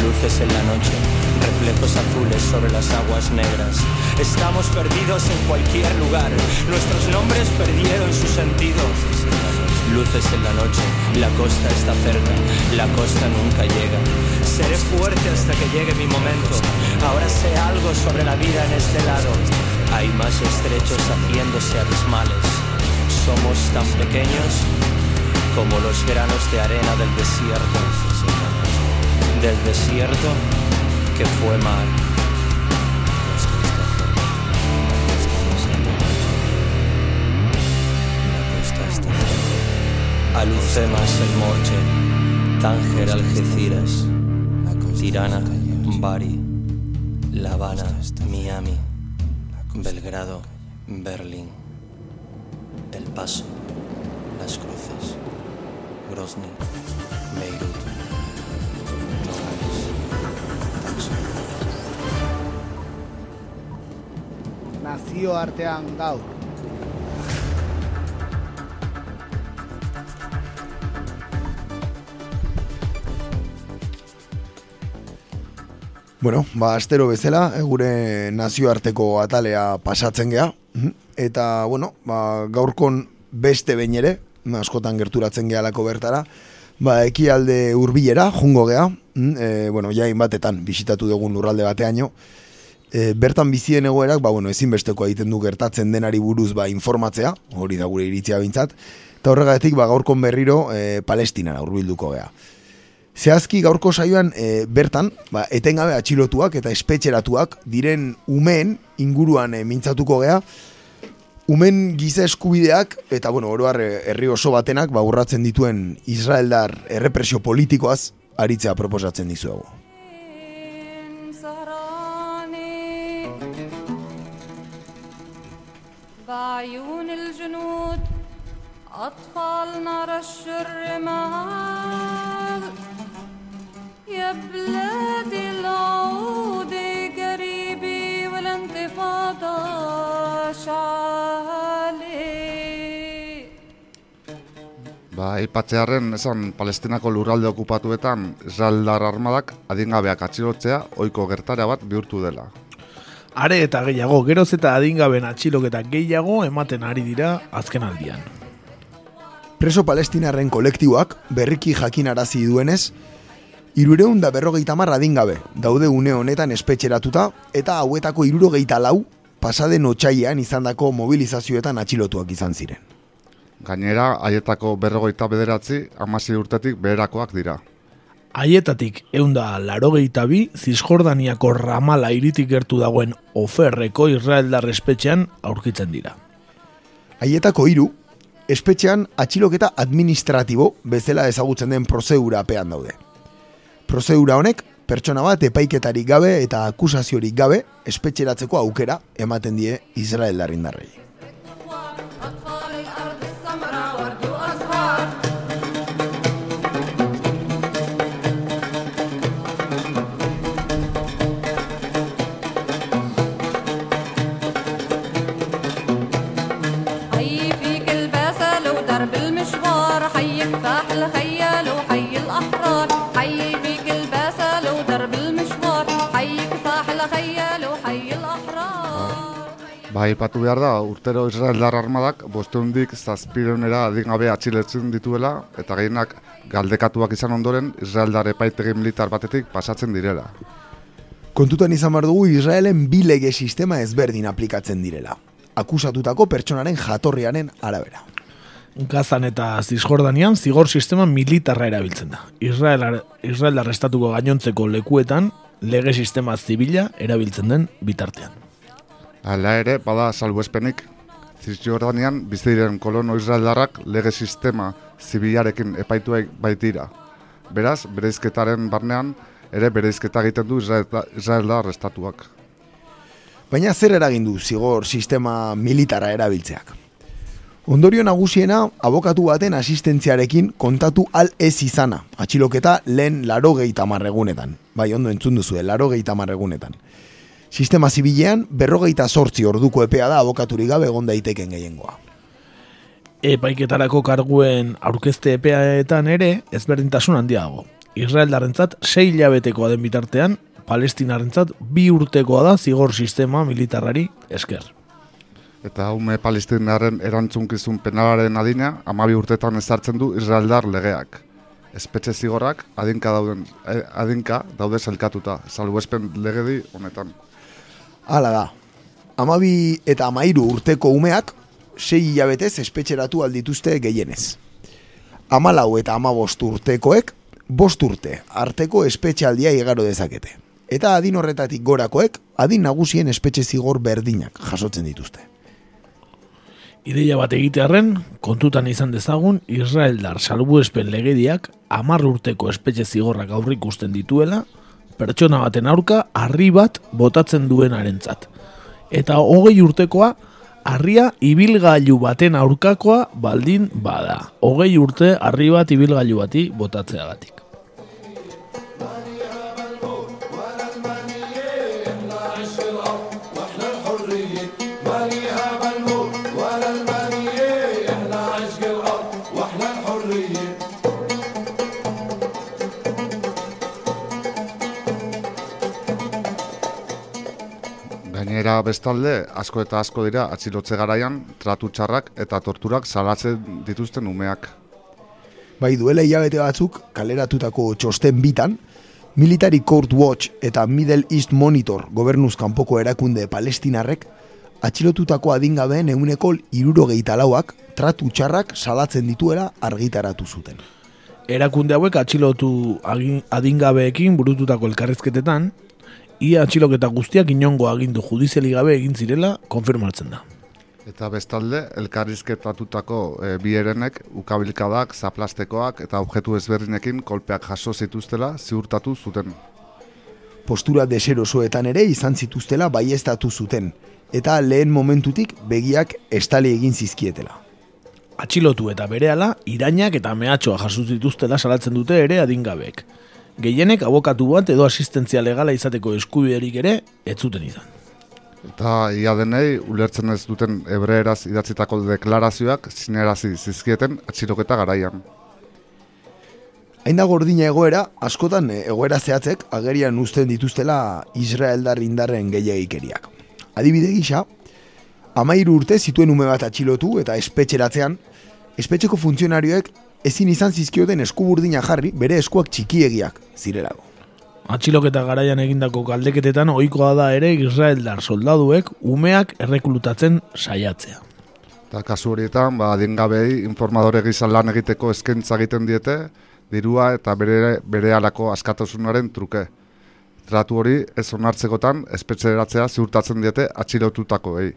Luces en la noche, reflejos azules sobre las aguas negras. Estamos perdidos en cualquier lugar, nuestros nombres perdieron su sentido. Luces en la noche, la costa está cerca, la costa nunca llega. Seré fuerte hasta que llegue mi momento. Ahora sé algo sobre la vida en este lado. Hay más estrechos haciéndose abismales. Somos tan pequeños como los granos de arena del desierto. Del desierto que fue mar. Alucemas el Morche, Tánger Algeciras, Tirana, Bari, La Habana, Miami, Belgrado, Berlín, El Paso, Las Cruces, Grozny, Beirut, Nazioartean gaur. Bueno, ba, astero bezala, eh, gure nazioarteko atalea pasatzen gea, mhm. eta, bueno, ba, gaurkon beste behin ere, askotan gerturatzen gehalako bertara, ba, ekialde hurbilera jungo gea, e, bueno, jain batetan, bisitatu dugun lurralde bateaino, e, bertan bizien egoerak, ba, bueno, ezinbesteko egiten du gertatzen denari buruz ba, informatzea, hori da gure iritzia bintzat, eta horregatik, ba, gaurkon berriro, e, palestinara hurbilduko gea. Zehazki gaurko saioan e, bertan, ba, etengabe atxilotuak eta espetxeratuak diren umeen inguruan e, mintzatuko gea, umen giza eskubideak eta bueno, oroar herri oso batenak ba, urratzen dituen Israeldar errepresio politikoaz aritzea proposatzen dizuegu. بعيون الجنود أطفالنا رشوا الرمال يا بلادي العودة قريبي والانتفاضة شعالي Ba, aipatzearen esan Palestinako lurralde okupatuetan Israeldar armadak adingabeak atxilotzea ohiko gertara bat bihurtu dela. Are eta gehiago, geroz eta adingaben atxiloketa gehiago ematen ari dira azken aldian. Preso palestinarren kolektiboak berriki jakinarazi duenez, irureun da berrogeita marra adingabe daude une honetan espetxeratuta eta hauetako irurogeita lau pasaden otxaian izandako mobilizazioetan atxilotuak izan ziren. Gainera, haietako berrogeita bederatzi, amasi urtetik beherakoak dira. Haietatik eunda larogeita bi, Zizjordaniako ramala iritik gertu dagoen oferreko Israeldar espetxean aurkitzen dira. Haietako hiru espetxean atxiloketa administratibo bezala ezagutzen den prozedurapean daude. Prozedura honek pertsona bat epaiketarik gabe eta akusaziorik gabe espetxeratzeko aukera ematen die Israeldar Bai, patu behar da, urtero Israeldar armadak bosteundik zazpireunera adingabe atxiletzen dituela eta gehienak galdekatuak izan ondoren Israeldar epaitegi militar batetik pasatzen direla. Kontutan izan behar dugu Israelen bi lege sistema ezberdin aplikatzen direla. Akusatutako pertsonaren jatorriaren arabera. Gazan eta Zisjordanian zigor sistema militarra erabiltzen da. Israel, Israeldar estatuko gainontzeko lekuetan lege sistema zibila erabiltzen den bitartean. Hala ere, bada salbuespenik, Cisjordanian bizi diren kolono israeldarrak lege sistema zibilarekin epaituek baitira. Beraz, bereizketaren barnean, ere bereizketa egiten du Israel- Israeldar estatuak. Baina zer eragin du zigor sistema militara erabiltzeak? Ondorio nagusiena abokatu baten asistentziarekin kontatu al ez izana, atxiloketa lehen laro egunetan. Bai, ondo entzun duzu, laro egunetan. Sistema zibilean, berrogeita sortzi orduko epea da abokaturik gabe egon daiteken gehiengoa. Epaiketarako karguen aurkezte epeaetan ere ezberdintasun handiago. Israeldarrentzat sei hilabetekoa den bitartean, Palestinarentzat bi urtekoa da zigor sistema militarrari esker. Eta ume palestinaren erantzunkizun penalaren adina, amabi urtetan ezartzen du Israeldar legeak. Espetxe zigorrak adinka, dauden, eh, adinka daude zelkatuta, salbuespen legedi honetan. Hala da, amabi eta amairu urteko umeak sei hilabetez espetxeratu aldituzte gehienez. Amalau eta amabost urtekoek bost urte arteko espetxealdia igaro dezakete. Eta adin horretatik gorakoek adin nagusien espetxe zigor berdinak jasotzen dituzte. Ideia bat egitearren, kontutan izan dezagun, Israeldar salbuespen legediak amar urteko espetxe zigorrak aurrik ikusten dituela, pertsona baten aurka harri bat botatzen duenarentzat. Eta hogei urtekoa, harria ibilgailu baten aurkakoa baldin bada. Hogei urte harri bat ibilgailu bati botatzeagatik. Gainera bestalde, asko eta asko dira atxilotze garaian, tratu txarrak eta torturak salatzen dituzten umeak. Bai duela hilabete batzuk kaleratutako txosten bitan, Military Court Watch eta Middle East Monitor gobernuz kanpoko erakunde palestinarrek atxilotutako adingabeen euneko irurogeita lauak tratu txarrak salatzen dituela argitaratu zuten. Erakunde hauek atxilotu adingabeekin burututako elkarrizketetan, ia atxiloketa guztiak inongo agindu judiziali gabe egin zirela konfirmatzen da. Eta bestalde, elkarrizketatutako e, bi herenek ukabilkadak, zaplastekoak eta objektu ezberdinekin kolpeak jaso zituztela ziurtatu zuten. Postura deserosoetan ere izan zituztela baiestatu zuten, eta lehen momentutik begiak estali egin zizkietela. Atxilotu eta berehala irainak eta mehatxoa jaso zituztela salatzen dute ere adingabeek. Gehienek abokatu bat edo asistentzia legala izateko eskubiderik ere ez zuten izan. Eta ia denei, ulertzen ez duten hebreeraz idatzitako deklarazioak zinerazi zizkieten atxiloketa garaian. Hain da gordina egoera, askotan egoera zehatzek agerian uzten dituztela Israeldar indarren gehiagikeriak. Adibide gisa, amairu urte zituen ume bat atxilotu eta espetxeratzean, espetxeko funtzionarioek ezin izan zizkioten eskuburdina jarri bere eskuak txikiegiak zirelago. Atxiloketa garaian egindako galdeketetan ohikoa da ere Israeldar soldaduek umeak erreklutatzen saiatzea. Eta kasu horietan, ba, adingabei informadore gisa lan egiteko eskaintza egiten diete, dirua eta bere, bere alako askatasunaren truke. Tratu hori ez onartzekotan espetxeratzea ziurtatzen diete atxilotutakoei.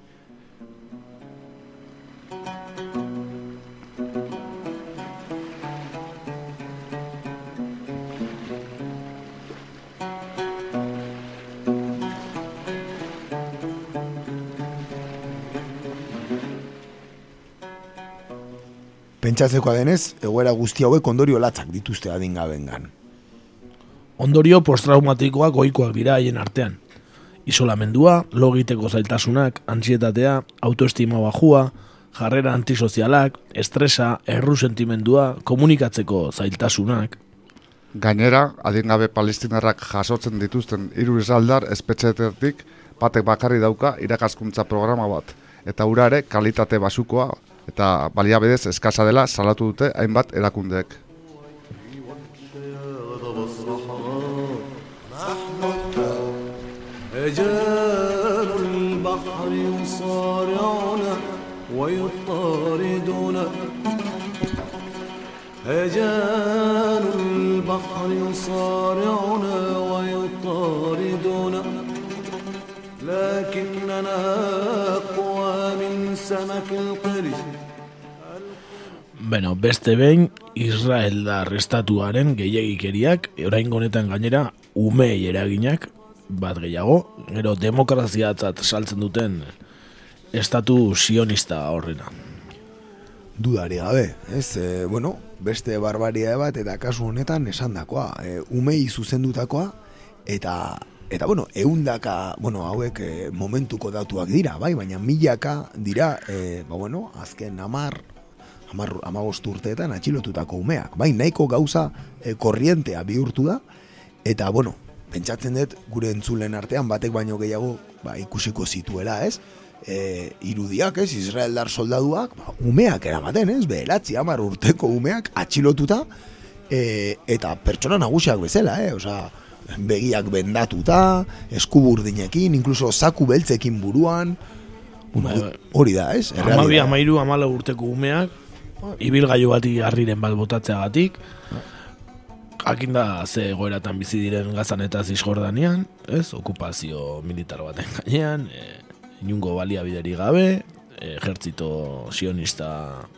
Pentsatzekoa denez, egoera guzti hauek ondorio latzak dituzte adingabengan. Ondorio posttraumatikoak goikoak dira haien artean. Isolamendua, logiteko zailtasunak, ansietatea, autoestima bajua, jarrera antisozialak, estresa, erru sentimendua, komunikatzeko zailtasunak. Gainera, adingabe palestinarrak jasotzen dituzten hiru izaldar espetxetetik batek bakarri dauka irakaskuntza programa bat. Eta ura ere kalitate basukoa eta baliabidez eskasa dela salatu dute hainbat erakundeek. رجال البحر يصارعون ويطاردون رجال البحر يصارعون ويطاردون لكننا أقوى من سمك القرش Bueno, beste behin, Israeldar estatuaren gehiagikeriak, orain honetan gainera, umei eraginak, bat gehiago, gero demokraziatzat saltzen duten estatu sionista horrena. Dudari gabe, ez? E, bueno, beste barbaria bat eta kasu honetan esandakoa, e, umei zuzendutakoa eta eta bueno, eundaka, bueno, hauek e, momentuko datuak dira, bai, baina milaka dira, e, ba bueno, azken amar, amar, amagost urteetan atxilotutako umeak, bai, nahiko gauza e, korrientea bihurtu da, eta bueno, pentsatzen dut gure entzulen artean batek baino gehiago ba, ikusiko zituela, ez? E, irudiak, ez, Israeldar soldaduak, ba, umeak eramaten, ez, beheratzi amar urteko umeak atxilotuta, e, eta pertsona nagusiak bezala, eh? Osa, begiak bendatuta, eskuburdinekin, inkluso zaku beltzekin buruan, bueno, hori da, ez? Amabi, amairu, amala urteko umeak, ibilgailu bati harriren bat botatzeagatik, jakin da ze goeratan bizi diren gazan eta Cisjordanian, ez? Okupazio militar baten gainean, e, inungo baliabideri gabe, ejertzito sionista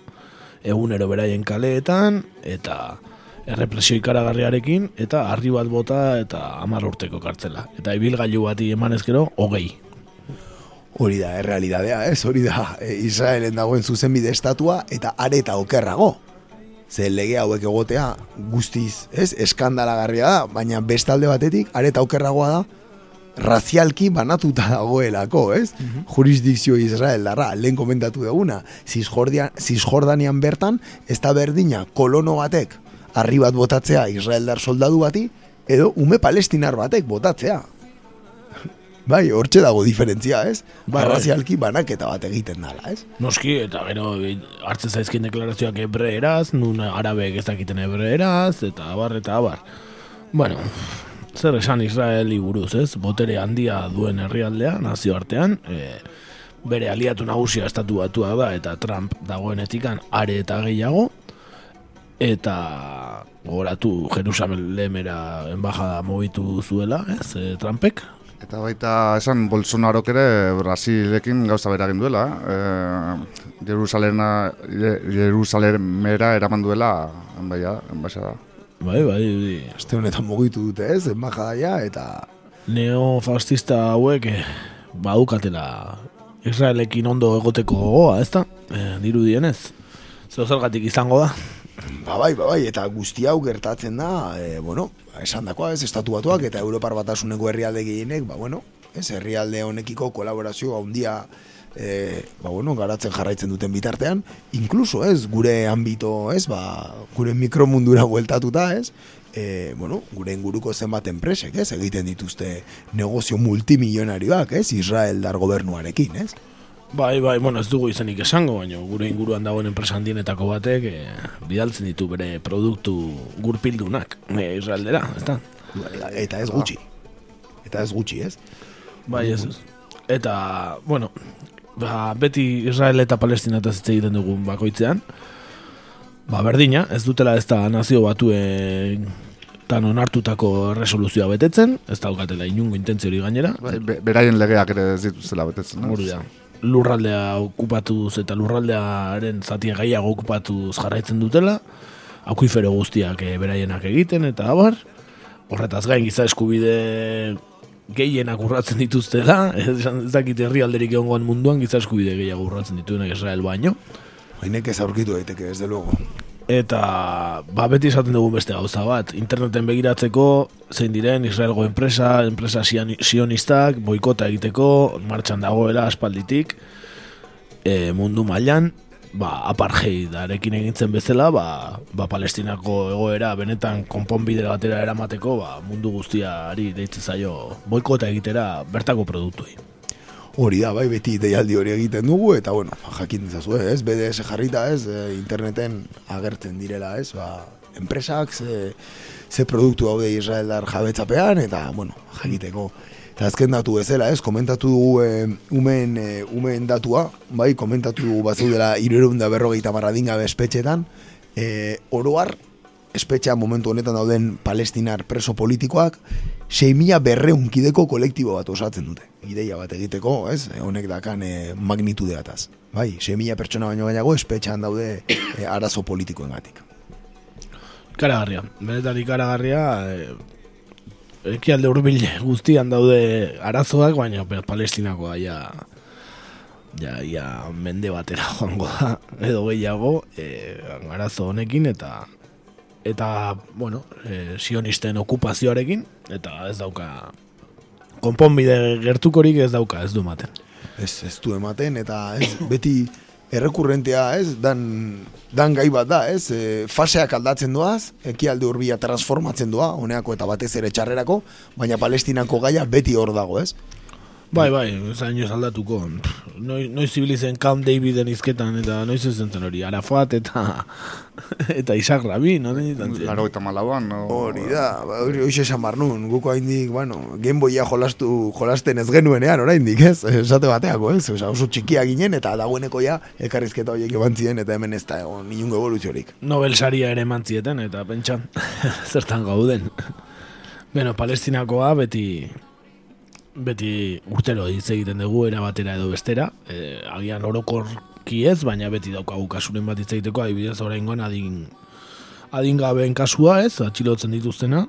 egunero beraien kaleetan, eta errepresio ikaragarriarekin, eta harri bat bota eta hamar urteko kartzela. Eta ibilgailu bati emanez gero, hogei. Hori da, errealidadea, ez? Hori da, e, Israelen dagoen zuzenbide estatua eta areta okerrago. Ze lege hauek egotea guztiz, ez? Eskandalagarria da, baina bestalde batetik areta okerragoa da razialki banatuta dagoelako, ez? Jurisdikzio Israeldarra, lehen komentatu duguna, Cisjordanian bertan, ez da berdina kolono batek harri bat botatzea Israeldar soldadu bati, edo ume palestinar batek botatzea. Bai, hortxe dago diferentzia, ez? Ba, Bai, razialki banaketa bat egiten dala, ez? Noski, eta gero hartzen zaizkin deklarazioak hebreeraz, nun arabeek ez dakiten hebreeraz, eta abar, eta abar. Bueno, zer esan Israeli buruz, ez? Botere handia duen herrialdea, nazioartean, e, bere aliatu nagusia estatu batua da, eta Trump dagoenetikan are eta gehiago, eta gogoratu Jerusalemera enbajada mobitu zuela, ez, e, Trumpek, Eta baita esan Bolsonarok ere Brasilekin gauza bera egin duela. E, Jerusalena, Je- Jerusalemera eraman duela enbaia, enbaixada. bai, bai, bai, Aste honetan mugitu dute, ez? Embajadaia eta neofascista hauek eh, badukatela Israelekin ondo egoteko gogoa, ezta? Eh, dirudienez. Zer zergatik izango da? Ba bai, ba bai, eta guzti hau gertatzen da, e, bueno, esan dakoa, ez, estatu batuak eta Europar batasuneko herrialde gehienek, ba bueno, ez, herrialde honekiko kolaborazio handia e, ba bueno, garatzen jarraitzen duten bitartean, inkluso, ez, gure ambito, ez, ba, gure mikromundura bueltatuta, ez, e, bueno, gure inguruko zenbat enpresek, ez, egiten dituzte negozio multimilionarioak, ez, Israeldar gobernuarekin, ez. Bai, bai, bueno, ez dugu izenik esango, baina gure inguruan dagoen enpresa handienetako batek eh, bidaltzen ditu bere produktu gurpildunak eh, Israeldera, ezta? Eta ez gutxi. Eta ez gutxi, ez? Bai, ez. Eta, bueno, ba, beti Israel eta Palestina eta zitze egiten dugun bakoitzean, ba, berdina, ez dutela ez da nazio batuen tan onartutako resoluzioa betetzen, ez daukatela inungo intentzio hori gainera, Bai, be, beraien legeak ere ez dituzela betetzen. Hori da. Lurraldea okupatuz eta lurraldearen zatia gehiago okupatuz jarraitzen dutela, akuifero guztiak eh, beraienak egiten eta abar, horretaz gain giza eskubide gehienak urratzen dituztela, ez dakit herrialderik egongoan munduan giza eskubide gehiago urratzen dituenak Israel baino. Hainek ez aurkitu daiteke, ez de luego. Eta ba, beti esaten dugu beste gauza bat, interneten begiratzeko zein diren Israelgo enpresa, enpresa sionistak, boikota egiteko, martxan dagoela aspalditik, e, mundu mailan ba, apartheidarekin egintzen bezala, ba, ba palestinako egoera benetan konponbide batera eramateko, ba, mundu guztiari deitzen zaio boikota egitera bertako produktuei. Hori da, bai, beti deialdi hori egiten dugu, eta, bueno, jakin dezazue, ez, BDS jarrita, ez, e, interneten agertzen direla, ez, ba, enpresak, ze, ze produktu daude Israeldar jabetzapean, eta, bueno, jakiteko. Eta azken datu bezala, ez, komentatu dugu e, umen, e, umen datua, bai, komentatu dugu bazaudela irurun da berrogeita marradinga espetxetan, e, oroar, espetxean momentu honetan dauden palestinar preso politikoak, 6.000 berreun kideko kolektibo bat osatzen dute. Ideia bat egiteko, ez? Honek dakan e, magnitudeataz. Bai, 6.000 pertsona baino gainago espetxean daude e, arazo politikoen gatik. Ikaragarria, benetan ikaragarria, e, ekialde hurbil guztian daude arazoak, baina palestinakoa ja, ja, ja mende batera joango da, edo gehiago, e, arazo honekin, eta eta, bueno, e, sionisten okupazioarekin, eta ez dauka, konponbide gertukorik ez dauka, ez du maten. Ez, ez du ematen, eta ez, beti errekurrentea, ez, dan, dan gai bat da, ez, e, faseak aldatzen doaz, ekialde hurbila transformatzen doa, honeako eta batez ere txarrerako, baina palestinako gaia beti hor dago, ez? Bai, bai, ez hain aldatuko. Pff, Noiz, noiz zibilizen Camp Daviden izketan, eta noiz ez zen hori, Arafat eta eta Isaac Rabin, no? Laro eta malauan, no? Hori da, ba, hori hoxe esan bar nun, guko haindik, bueno, genboia jolastu, jolasten ez genuenean oraindik, ez? Esate bateako, ez? Osa, oso txikia ginen eta dagoeneko ja elkarrizketa horiek eban ziren eta hemen ez da egon inungo evoluziorik. Nobel saria ere mantzieten, eta pentsan, zertan gauden. Beno, palestinakoa beti beti urtero hitz egiten dugu era batera edo bestera, e, agian orokorki ez, baina beti daukagu kasuren bat hitz egiteko, adibidez oraingoan adin adingabeen kasua, ez, atxilotzen dituztena.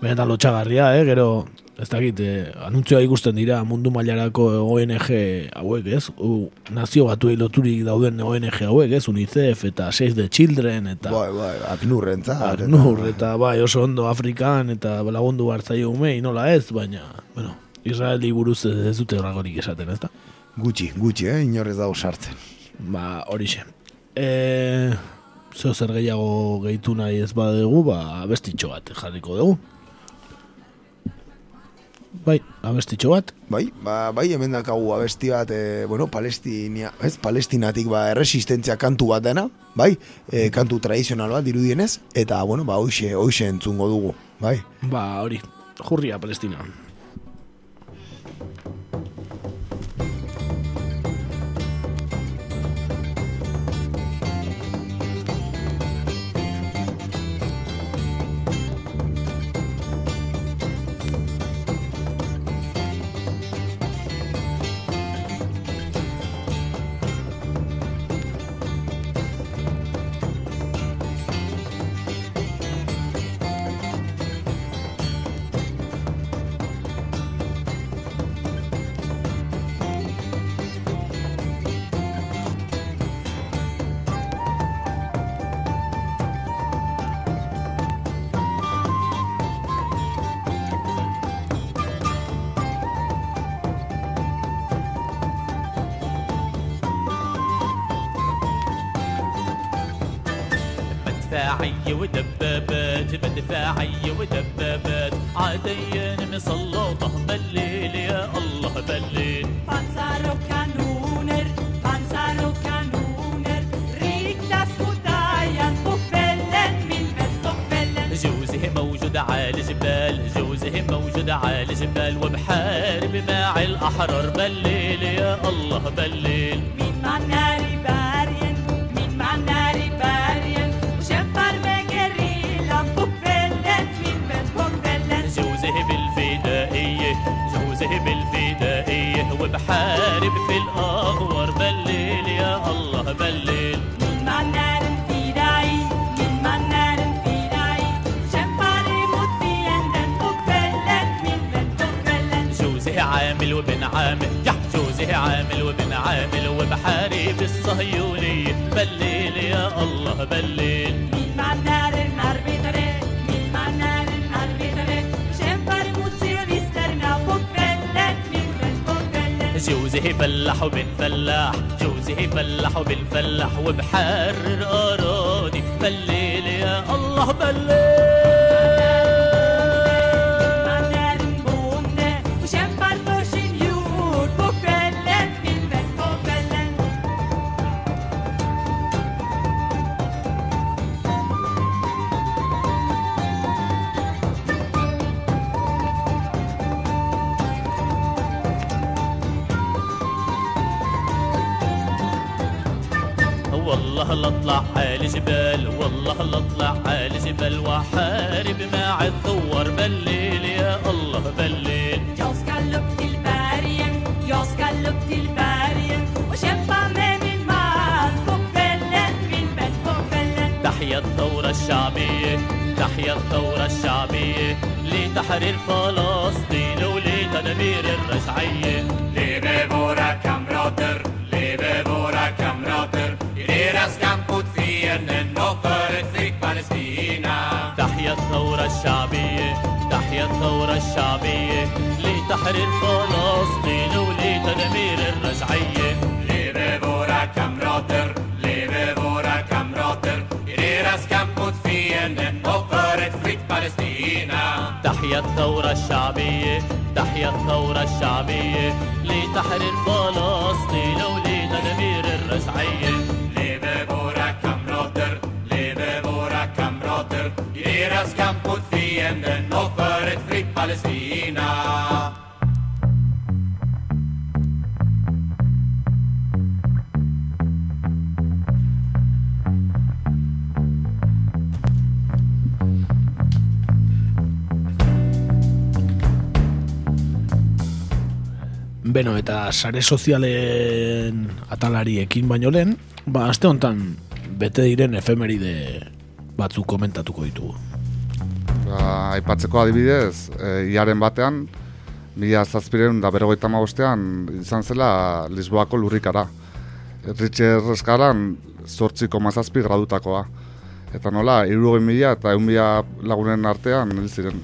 Benetan lotxagarria, eh, gero ez dakit, eh, anuntzioa ikusten dira mundu mailarako ONG hauek, ez? U, nazio batuei loturik dauden ONG hauek, ez? UNICEF eta Save the Children eta Bai, bai, aknurrentzat. eta- Nur, eta bai, oso ondo Afrikan eta lagundu hartzaio umei, nola ez, baina, bueno, Israeli buruz ez, dute horragorik esaten, ez da? Gutxi, gutxi, eh? inorrez dago sartzen. Ba, horixe. E, zeo zer gehiago gehitu nahi ez badegu, ba, abestitxo bat jarriko dugu. Bai, abestitxo bat. Bai, ba, bai hemen dakagu abesti bat, e, bueno, Palestinia, ez, Palestinatik ba, erresistentzia kantu bat dena, bai, e, kantu tradizional bat dirudienez, eta, bueno, ba, hoxe, hoxe entzungo dugu, bai. Ba, hori, jurria Palestina. عامل وبن عامل يا حجوزه عامل وبن عامل وبحارب الصهيونية بليل يا الله بليل. مين مع النار مين مع النار مين جوزه فلاح وبن فلاح جوزه فلاح وبن فلاح وبحرر أراضي بالليل يا الله بالليل والله لاطلع على جبال والله لاطلع على جبال. واحارب مع الثوار بالليل يا الله بالليل. Jag ska upp till bergen, jag ska upp till bergen och kämpa med min man på kvällen, min vän på kvällen. تحيا الثورة الشعبية تحيا الثورة الشعبية. لتحرير فلسطين ولتدمير الرجعية. Leve våra kamrater, leve våra kamrater Palestinas, kamp ثيرنا وفر تفيك فلسطينا تحيا الثورة الشعبية تحيا الثورة الشعبية لتحرير فلسطين ولتدمير الرجعية. ليبي فورا كامراتر ليبي فورا كامراتر ريراس كامبوت فينا وفر تفيك فلسطينا تحيا الثورة الشعبية تحيا الثورة الشعبية لتحرير فلسطين ولتدمير الرجعية. Fienden ett fritt Palestina. Beno, eta sare sozialen atalari ekin baino lehen, ba, aste hontan bete diren efemeride batzuk komentatuko ditugu. Ba, aipatzeko adibidez, e, iaren batean, mila zazpireun da berogeita magostean izan zela Lisboako lurrikara. Richard Eskaran zortziko mazazpi gradutakoa. Eta nola, irurogei mila eta eun mila lagunen artean hil ziren.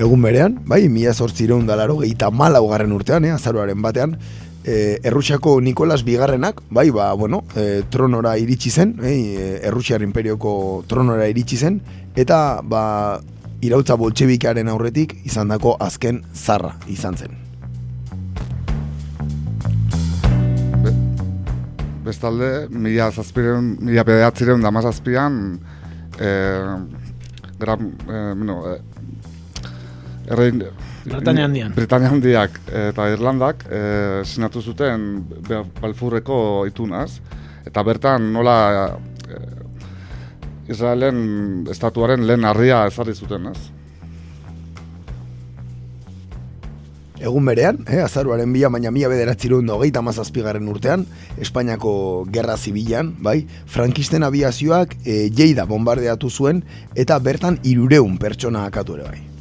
Egun berean, bai, mila zortzireun dalaro, gehieta malaugarren urtean, eh, azaroaren batean, e, Errusiako Nikolas Bigarrenak, bai, ba, bueno, e, tronora iritsi zen, eh, Errusiar imperioko tronora iritsi zen, eta, ba, irautza boltsebikaren aurretik izandako azken zarra izan zen. Bestalde, mila zazpireun, mila bedeatzireun da mazazpian, e, gran, e, bueno, e, errein, Britania handian. Britania handiak eta Irlandak e, sinatu zuten Balfurreko itunaz, eta bertan nola e, Israelen estatuaren lehen harria ezarri zuten, ez? Egun berean, eh, azaruaren bila, baina mila bederatzireun da hogeita mazazpigarren urtean, Espainiako Gerra Zibilan, bai, frankisten abiazioak e, jeida bombardeatu zuen, eta bertan irureun pertsona akatu ere bai.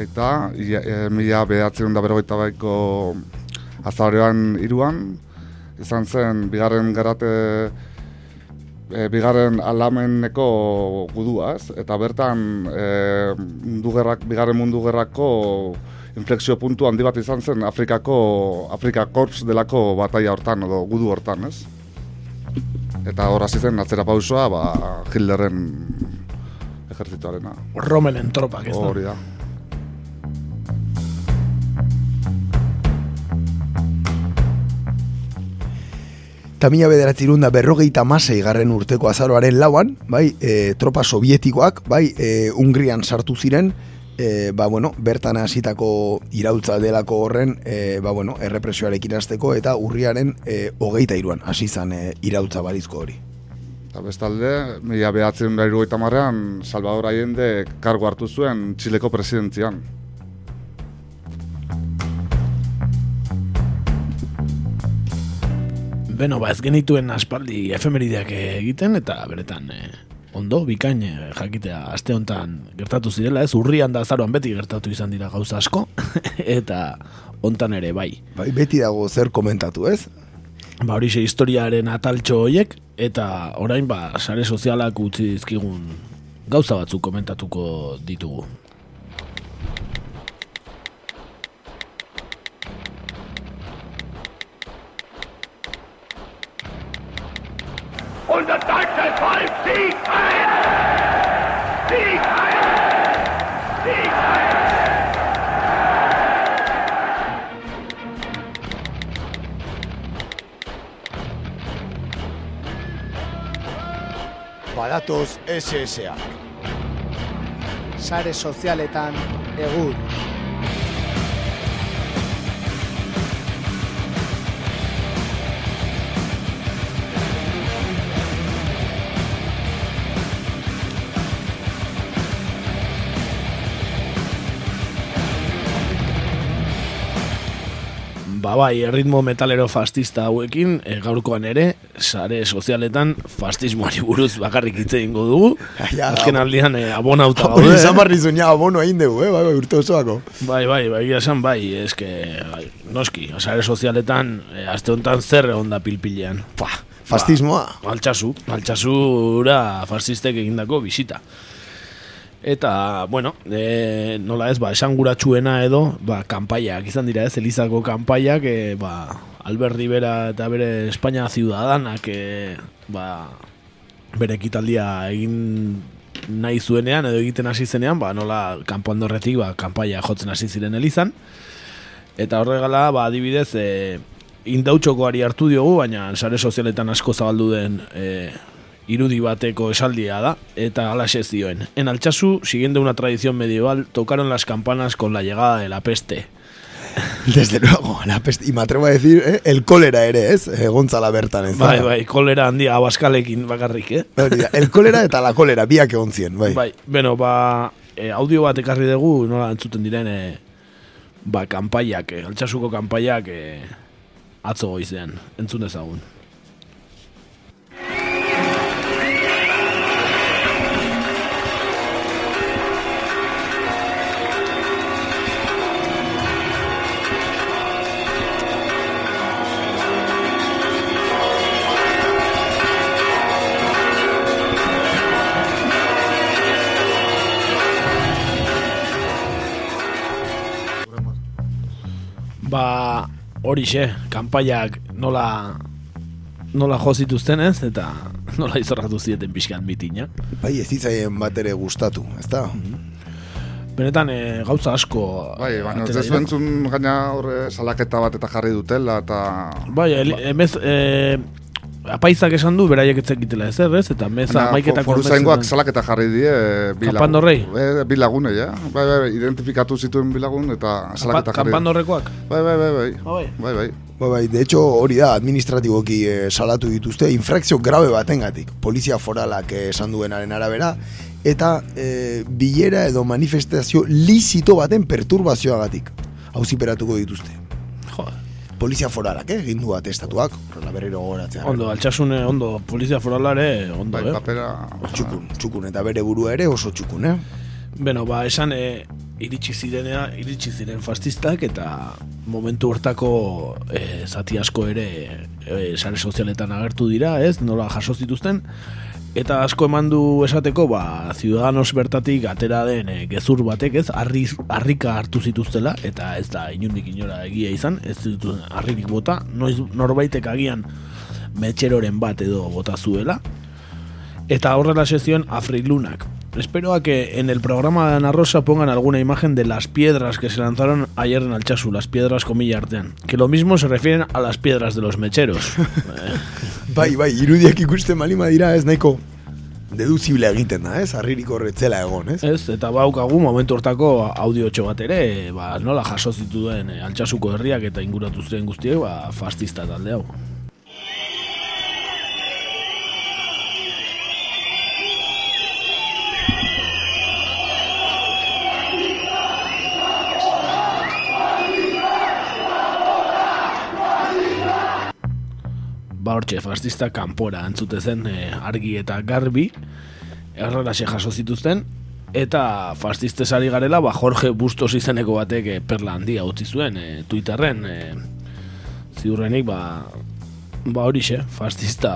Baita, ia- e, mila behatzen da berrogeita baiko azaroan iruan, izan zen bigarren garate e, bigarren alameneko guduaz, eta bertan e, mundu gerrak, bigarren mundu gerrako inflexio puntu handi bat izan zen Afrikako, Afrika Korps delako bataia hortan, edo gudu hortan, ez? Eta hor hasi zen atzera pausoa, ba, Hitlerren ejertzituarena. Rommelen tropak, ez da? Hori da. Eta mila bederatzerun da berrogeita masei garren urteko azaroaren lauan, bai, e, tropa sovietikoak, bai, e, Hungrian sartu ziren, e, ba, bueno, bertan hasitako irautza delako horren, e, ba, bueno, errepresioarekin hasteko eta urriaren e, hogeita iruan, hasi zan e, irautza barizko hori. Eta bestalde, mila behatzen da irugaita marrean, Salvador Allende kargo hartu zuen Txileko presidentzian. Beno, ba, ez genituen aspaldi efemerideak egiten, eta beretan, eh, ondo, bikain eh, jakitea aste hontan gertatu zirela, ez urrian da azaroan beti gertatu izan dira gauza asko, eta hontan ere bai. Bai, beti dago zer komentatu, ez? ba hori historiaren ataltxo hoiek eta orain ba sare sozialak utzi dizkigun gauza batzuk komentatuko ditugu. SSA. Sare sozialetan egur. Ba bai, erritmo metalero fascista hauekin, e, gaurkoan ere, sare sozialetan fastismoari buruz bakarrik hitz egingo dugu. Ja, Azken aldian e, abonauta gaude. izan barri zuen, abono egin dugu, eh? bai, bai, urte osoako. Bai, bai, bai, esan bai, eske, bai, noski, sare sozialetan, e, aste honetan zer egon da pilpilean. Pua, Fastismoa. Ba, altxasu, altxasura fascistek egindako bisita. Eta, bueno, e, nola ez, ba, esanguratsuena edo, ba, kanpaiak izan dira ez, Elizako kanpaiak, e, ba, Albert Rivera eta bere Espainia Ciudadanak, e, ba, bere ekitaldia egin nahi zuenean edo egiten hasi zenean, ba, nola kanpo andorretik, ba, kanpaia jotzen hasi ziren Elizan. Eta horregala, ba, adibidez, e, indautxokoari hartu diogu, baina sare sozialetan asko zabaldu den e, irudi bateko esaldia da, eta alaxe zioen. En Altsasu, siguiendo una tradición medieval, tocaron las campanas con la llegada de la peste. Desde luego, la peste, y me atrevo a decir, eh, el kolera ere, ez? Egontzala bertan, ez? Bai, bai, kolera handia abaskalekin bakarrik, eh? El kolera eta la kolera, biak egon zien, bai. Bai, bueno, ba, e, audio bat ekarri dugu, nola entzuten diren, e, ba, kanpaiak, e, Altsasuko kanpaiak e, atzo goizean, entzun dezagun. Horixe, kanpaiak nola nola jo zituzten ez, eta nola izorratu zieten pixkan mitina. Bai, ez zitzaien bat ere gustatu, ez da? Benetan, e, gauza asko... Bai, baina ez atera dezu dira. entzun gaina horre salaketa bat eta jarri dutela, eta... Bai, el, emez, e, apaizak esan du, beraiek ez zekitela ezer, ez? Eta meza maiketak fo- foruzaingoak salaketa jarri die bi lagun. Eh, bi lagune, ja. Bai, bai, bai, identifikatu zituen bi lagun eta salaketa jarri. Kanpandorrekoak? Bai, bai, bai, bai. bai. Bai, bai. Bai, bai, de hecho hori da, administratiboki eh, salatu dituzte, infrakzio grabe batengatik, polizia foralak eh, esan duenaren arabera, eta eh, bilera edo manifestazio lizito baten perturbazioagatik, hauziperatuko dituzte. Joder. Polizia foralak, eh, egin du atestatuak, horrela berriro gogoratzea. Ondo, altxasune, ondo, polizia foralare, ondo, Bai, eh? papera... Txukun, txukun, eta bere burua ere oso txukun, eh? Beno, ba, esan e, iritsi zirenea, iritsi ziren fastistak eta momentu hortako e, zati asko ere e, sare sozialetan agertu dira, ez? Nola jaso zituzten eta asko eman du esateko, ba, Ciudadanos bertatik atera den e, gezur batek, ez? Harri, harrika hartu zituztela eta ez da inundik inora egia izan, ez zituzten harririk bota, noiz norbaitek agian metxeroren bat edo bota zuela, eta horrela sesión Afrilunak. Espero a que en el programa de Ana Rosa pongan alguna imagen de las piedras que se lanzaron ayer en Alchazu, las piedras comilla artean. Que lo mismo se refieren a las piedras de los mecheros. Bai, bai, irudiak ikusten malima dira, ez nahiko deduzible egiten da, ez? Harririk horretzela egon, ez? Ez, eta baukagu momentu hortako audio bat ere, ba, nola jaso zituen eh, Altxasuko herriak eta inguratu ziren guztiek, ba, fascista talde hau. Ba fascista kanpora entzute zen e, argi eta garbi, erraraxe jaso zituzten, eta fascistez ari garela, ba Jorge Bustos izeneko batek e, perla handia utzi zuen e, Twitterren, e, ziurrenik, ba, Ba horixe, fascista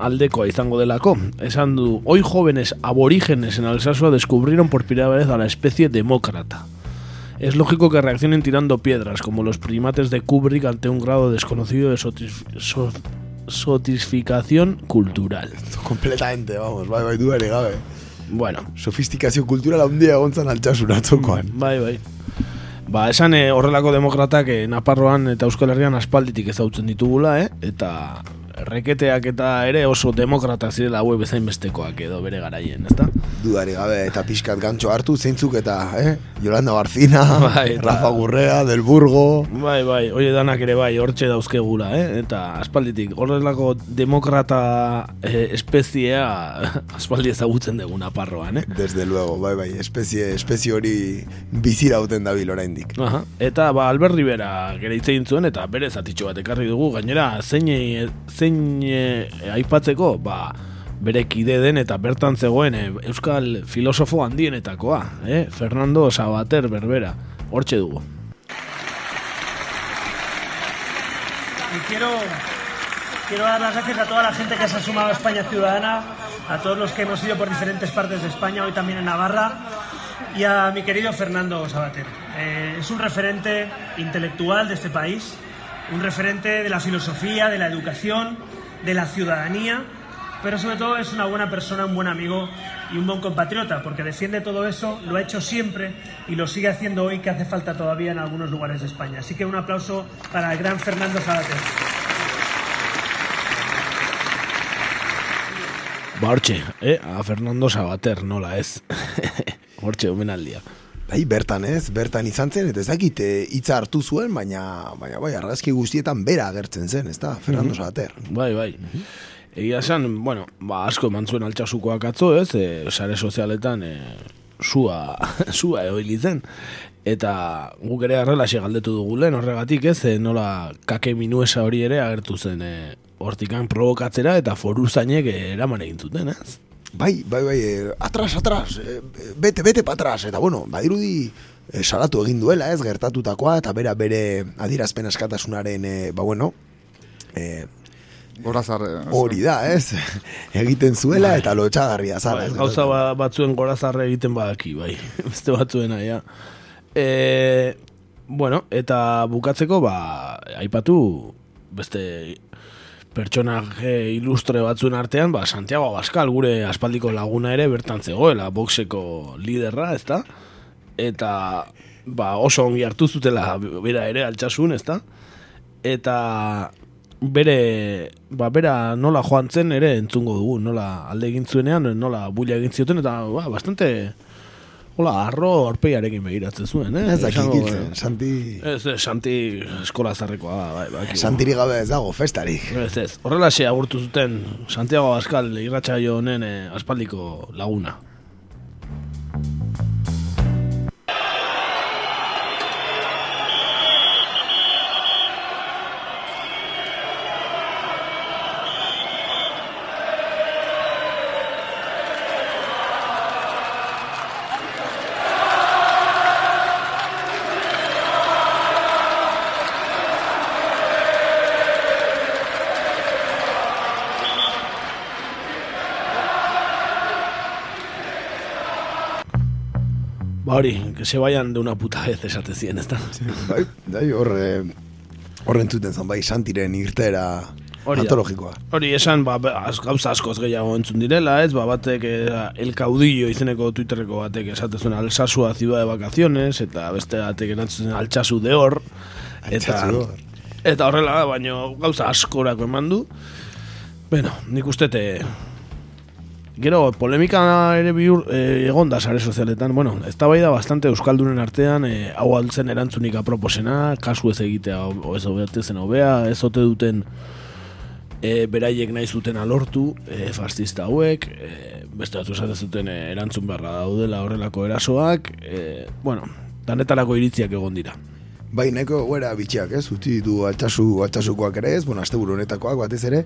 aldekoa izango delako. Esan du, hoy jóvenes aborígenes en Alsasua descubrieron por primera vez a la especie demócrata. Es lógico que reaccionen tirando piedras, como los primates de Kubrick ante un grado desconocido de sotis- so- sotificación cultural. Completamente, vamos, bai, bai, duari gabe. Bueno. Sofistikazio kulturala handia egontzan altxasun atzokoan. Bai, bai. Ba, esan eh, horrelako demokratak eh, Naparroan eta Euskal Herrian aspalditik ezautzen ditugula, eh? Eta reketeak eta ere oso demokrata zirela haue bezain bestekoak edo bere garaien, ezta? Dudari gabe, eta pixkat gantxo hartu, zeintzuk eta, eh? Yolanda Barcina, Bai, eta- Rafa Gurrea, Del Burgo... Bai, bai, hori danak ere bai, hortxe dauzkegula, eh? Eta aspalditik, horrelako demokrata eh, espeziea aspaldi ezagutzen dugu Naparroan, eh? Desde luego, bai, bai, espezie, espezie hori bizirauten dabil oraindik. Aha. Eta ba Albert Rivera gere hitz egin zuen eta bere zatitxo bat ekarri dugu gainera zein zein e, aipatzeko ba bere kide den eta bertan zegoen e, euskal filosofo handienetakoa, eh? Fernando Sabater Berbera. Hortxe dugu. Y quiero, quiero dar las gracias a toda la gente que se ha sumado a España Ciudadana, a todos los que hemos ido por diferentes partes de España, hoy también en Navarra, y a mi querido Fernando Sabater. Eh, es un referente intelectual de este país, un referente de la filosofía, de la educación, de la ciudadanía, pero sobre todo es una buena persona, un buen amigo y un buen compatriota, porque defiende todo eso, lo ha hecho siempre y lo sigue haciendo hoy, que hace falta todavía en algunos lugares de España. Así que un aplauso para el gran Fernando Sabater. Ba eh? A Fernando Sabater, nola ez. hortxe, omenaldia. Bai, bertan ez, bertan izan zen, eta ez dakit eh, hitza hartu zuen, baina, baina bai, argazki guztietan bera agertzen zen, ez da, Fernando Mhm. Sabater. Bai, bai. Egia esan, bueno, ba, asko eman zuen altxasukoak atzo, ez, e, sare sozialetan e, sua, sua eoili zen. Eta guk ere arrelaxe galdetu dugu lehen horregatik, ez, e, nola kake minuesa hori ere agertu zen e, hortikan provokatzera eta foru zainek e, eraman egin zuten, ez? Bai, bai, bai, eh, atras, atras, eh, bete, bete patras, eta bueno, badirudi eh, salatu egin duela, ez, gertatutakoa, eta bera bere adirazpen askatasunaren, eh, ba bueno, eh, Gorazarre. hori da, ez, egiten zuela, Bai. eta lotxagarria zara. Bai, gauza ba, batzuen gorazarre egiten badaki, bai. Beste batzuena, ja. E, bueno, eta bukatzeko, ba, aipatu, beste pertsonaje ilustre batzuen artean, ba, Santiago Abascal, gure aspaldiko laguna ere bertan zegoela, boxeko liderra, ezta? Eta, ba, oso ongi hartu zutela bera ere altxasun, ezta? Eta bere, ba, bera nola joan zen ere entzungo dugu, nola alde egin zuenean, nola buila egin zioten, eta ba, bastante hola, arro orpeiarekin begiratzen zuen, eh? Ez dakik eh, Santi... Ez, ez, Santi eskola zarrekoa da, bai, bai. Santiri gabe ez dago, festarik. Ez, ez, horrelaxe agurtu zuten Santiago Abascal irratsaio honen eh, aspaldiko laguna. Que se vayan de una puta vez esate zien, ez da? Bai, bai, hor, eh, horren zuten zan, bai, Santiren irtera Hori antologikoa. Hori esan, ba, ba, az- gauza askoz gehiago entzun direla, ez? Ba, batek eh, el caudillo izeneko Twitterreko batek esate zuen Alsasua ciudad de vacaciones, eta beste batek erantzun altsasu de hor. Eta, eta horrela, baino gauza askorako eman du. Bueno, nik uste te... Gero, polemika ere bihur eh, egon da sare sozialetan, bueno, ez da bastante Euskaldunen artean, eh, hau altzen erantzunik aproposena, kasu ez egitea, o ez obete zen hobea, ez ote duten e, beraiek nahi zuten alortu, e, fascista hauek, e, beste esaten zuten e, erantzun beharra daudela horrelako erasoak, e, bueno, danetarako iritziak egon dira. Bai, nahiko goera bitxiak, ez? Utzi ditu altxasu, altxasukoak ere ez, bueno, asteburu honetakoak batez ere,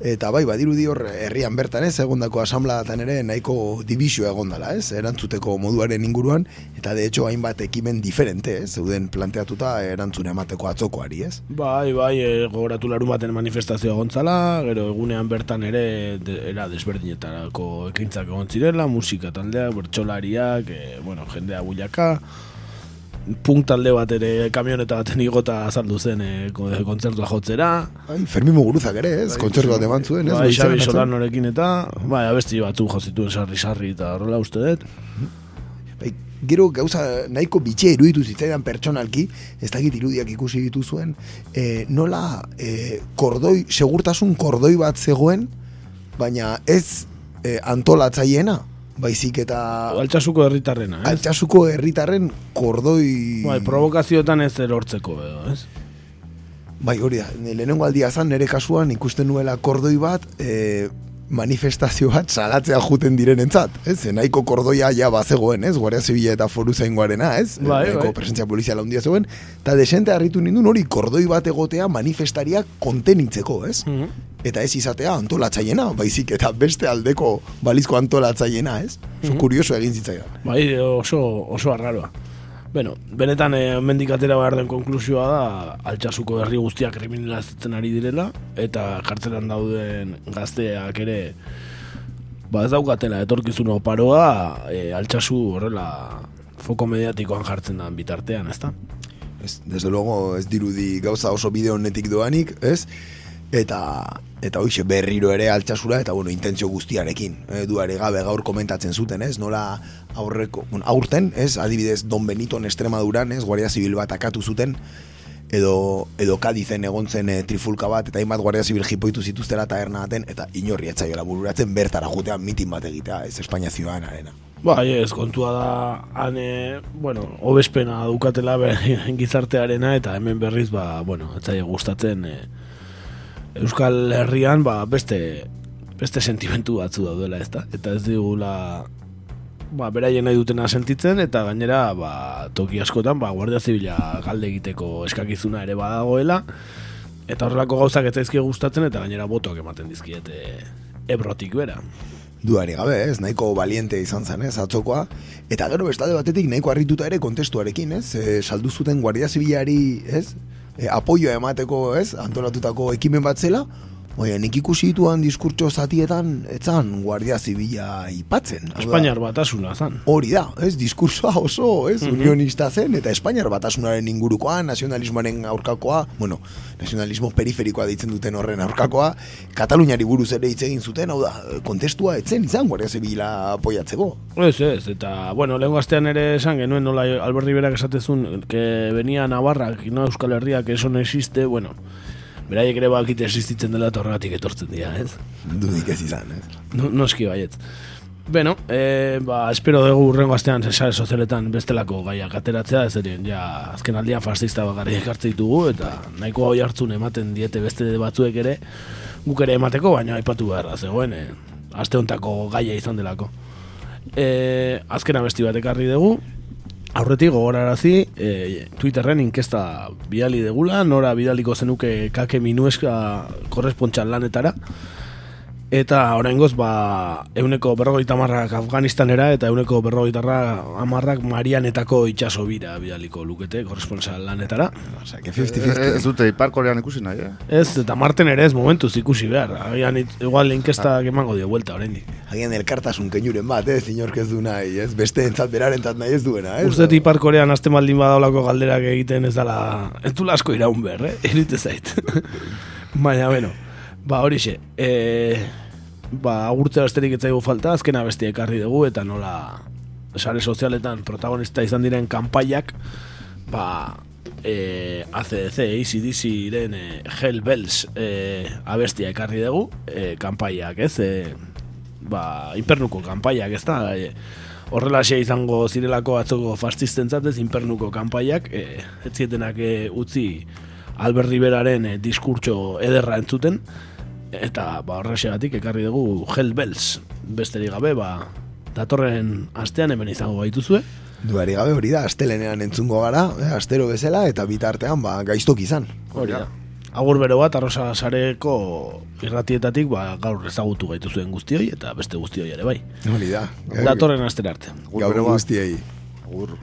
Eta bai, badirudi hor herrian bertan ez, egondako asamblatan ere nahiko dibizio egondala, ez, erantzuteko moduaren inguruan, eta de hecho hainbat ekimen diferente, ez, zeuden planteatuta erantzune emateko atzokoari, ez. Bai, bai, e, gogoratu larun baten manifestazioa gontzala, gero egunean bertan ere de, era desberdinetarako ekintzak egon zirela, musika taldea, bertsolariak, e, bueno, jendea builaka, punk talde bat ere kamioneta baten igota azaldu zen e, ko- kontzertua jotzera. Bai, Fermin Muguruzak ere, ez, kontzertu bat eman zuen, ez, Bai, Xabi atzan. Solanorekin eta, bai, abesti batzuk jozituen sarri-sarri eta horrela uste dut. Bai, gero gauza nahiko bitxe iruditu zitzaidan pertsonalki, ez dakit irudiak ikusi dituzuen, e, nola e, kordoi, segurtasun kordoi bat zegoen, baina ez e, antolatzaiena, baizik eta... Altxasuko herritarrena, ez? Altxasuko herritarren kordoi... Bai, provokazioetan ez erortzeko edo, ez? Bai, hori da, lehenengo aldia zan, nire kasuan ikusten nuela kordoi bat, e, manifestazio bat salatzea juten direnentzat, ez? Nahiko kordoia ja bazegoen, ez? Guardia Zibila eta Foru Zaingoarena, ez? Bai, Nahiko bai. presentzia poliziala handia zegoen, eta desente harritu nindun hori kordoi bat egotea manifestariak kontenitzeko, ez? Eta ez izatea antolatzaiena, baizik eta beste aldeko balizko antolatzaiena, ez? Oso Mhm. kurioso egin zitzaidan. Bai, oso, oso arraroa. Bueno, benetan eh, mendik atera behar den konklusioa da altxasuko herri guztiak kriminalizatzen ari direla eta kartzelan dauden gazteak ere ba ez daukatela etorkizun oparoa e, altxasu horrela foko mediatikoan jartzen da bitartean, ezta? Ez, desde luego ez dirudi gauza oso bideo honetik doanik, ez? Eta eta hoixe berriro ere altxasura eta bueno, intentzio guztiarekin. E, duare gabe gaur komentatzen zuten, ez? Nola aurreko, bueno, aurten, ez? Adibidez Don Benito en Extremaduran, ez? Guardia Zibil bat akatu zuten edo edo Kadizen egon zen e, trifulka bat eta hainbat Guardia Zibil jipoitu zituztela taberna baten eta inorri etzaiola bururatzen bertara jotean mitin bat egitea, ez Espainia Ciudadanarena. Bai, ez, kontua da, han, e, bueno, hobespena dukatela be, gizartearena, eta hemen berriz, ba, bueno, etzaile gustatzen, e, Euskal Herrian, ba, beste, beste sentimentu batzu daudela, ezta? Eta ez digula, ba, beraien nahi dutena sentitzen, eta gainera, ba, toki askotan, ba, Guardia Zibila galde egiteko eskakizuna ere badagoela, eta horrelako gauzak ez zaizkie gustatzen, eta gainera botoak ematen dizkiete ebrotik bera. Duari gabe, ez, nahiko valiente izan zen, ez, atzokoa. Eta gero bestalde batetik nahiko harrituta ere kontestuarekin, ez, e, saldu zuten Guardia Zibilari, ez, e, apoioa emateko, ez, antolatutako ekimen bat zela, Oia, nik ikusi dituan diskurtso zatietan, etzan Guardia Zibila ipatzen. Espainiar batasuna zan. Hori da, ez, diskursoa oso, ez, Mhm. unionista zen, eta Espainiar batasunaren ingurukoa, nazionalismoaren aurkakoa, bueno, nazionalismo periferikoa deitzen duten horren aurkakoa, Kataluniari buruz ere hitz egin zuten, hau da, kontestua etzen izan Guardia Zibila apoiatzeko. Ez, ez, eta, bueno, lehen gaztean ere esan genuen, nola Alberti berak esatezun, que venía Navarrak, no Euskal Herria, que eso no existe, bueno, beraiek ere bakite existitzen dela eta horregatik etortzen dira, ez? Dudik ez izan, ez? No, noski baiet. Beno, e, ba, espero dugu urrengo astean sare sozialetan bestelako gaiak ateratzea, ez erien, ja, azken aldian fascista bakarrik ekartze ditugu, eta nahiko hoi hartzun ematen diete beste batzuek ere, guk ere emateko, baina aipatu beharra zegoen, e, aste hontako gaia izan delako. E, azkena besti bat ekarri dugu, aurretik gogorarazi, e, Twitterren inkesta bidali degula, nora bidaliko zenuke kake minueska korrespontxan lanetara, Eta oraingoz ba euneko berrogeita hamarrak Afganistanera eta euneko berrogeita hamarrak Marianetako itxaso bira bidaliko lukete korresponsal lanetara. Osea, que Eh, Ez dute Ipar Korean ikusi nahi, eh? Ez, eta Marten ere ez momentuz ikusi behar. Agian igual inkesta emango dio vuelta oraindik. Agian elkartasun keinuren bat, ez, inork ez du nahi, ez, beste entzat berarentzat nahi ez duena, ez? Uste Ipar Korean azte maldin badaulako galderak egiten ez dala, ez du asko iraun behar, eh? Erite zait. Baina, bueno, ba horixe, e, ba agurtzea besterik ez zaigu falta, azkena besti ekarri dugu, eta nola sare sozialetan protagonista izan diren kanpaiak, ba, e, ACDC, ACDC iren e, Hell Bells e, abestia ekarri dugu, e, kanpaiak, ez? E, ba, inpernuko kanpaiak, ez da? E, horrelaxe izango zirelako atzoko fascistentzat ez inpernuko kanpaiak, e, ez zietenak e, utzi Albert Riberaren e, diskurtso ederra entzuten, eta ba, horrexegatik ekarri dugu Hell Bells, besterik gabe, ba, datorren astean hemen izango gaituzue. Duari gabe hori da, astelenean entzungo gara, eh, astero bezala, eta bitartean, ba, gaiztok izan. Hori da. Agur bero bat, arrosa sareko irratietatik, ba, gaur ezagutu gaitu zuen guztioi, eta beste guztioi ere bai. Hori da. Datorren astera arte. Gaur guztiei. Agur.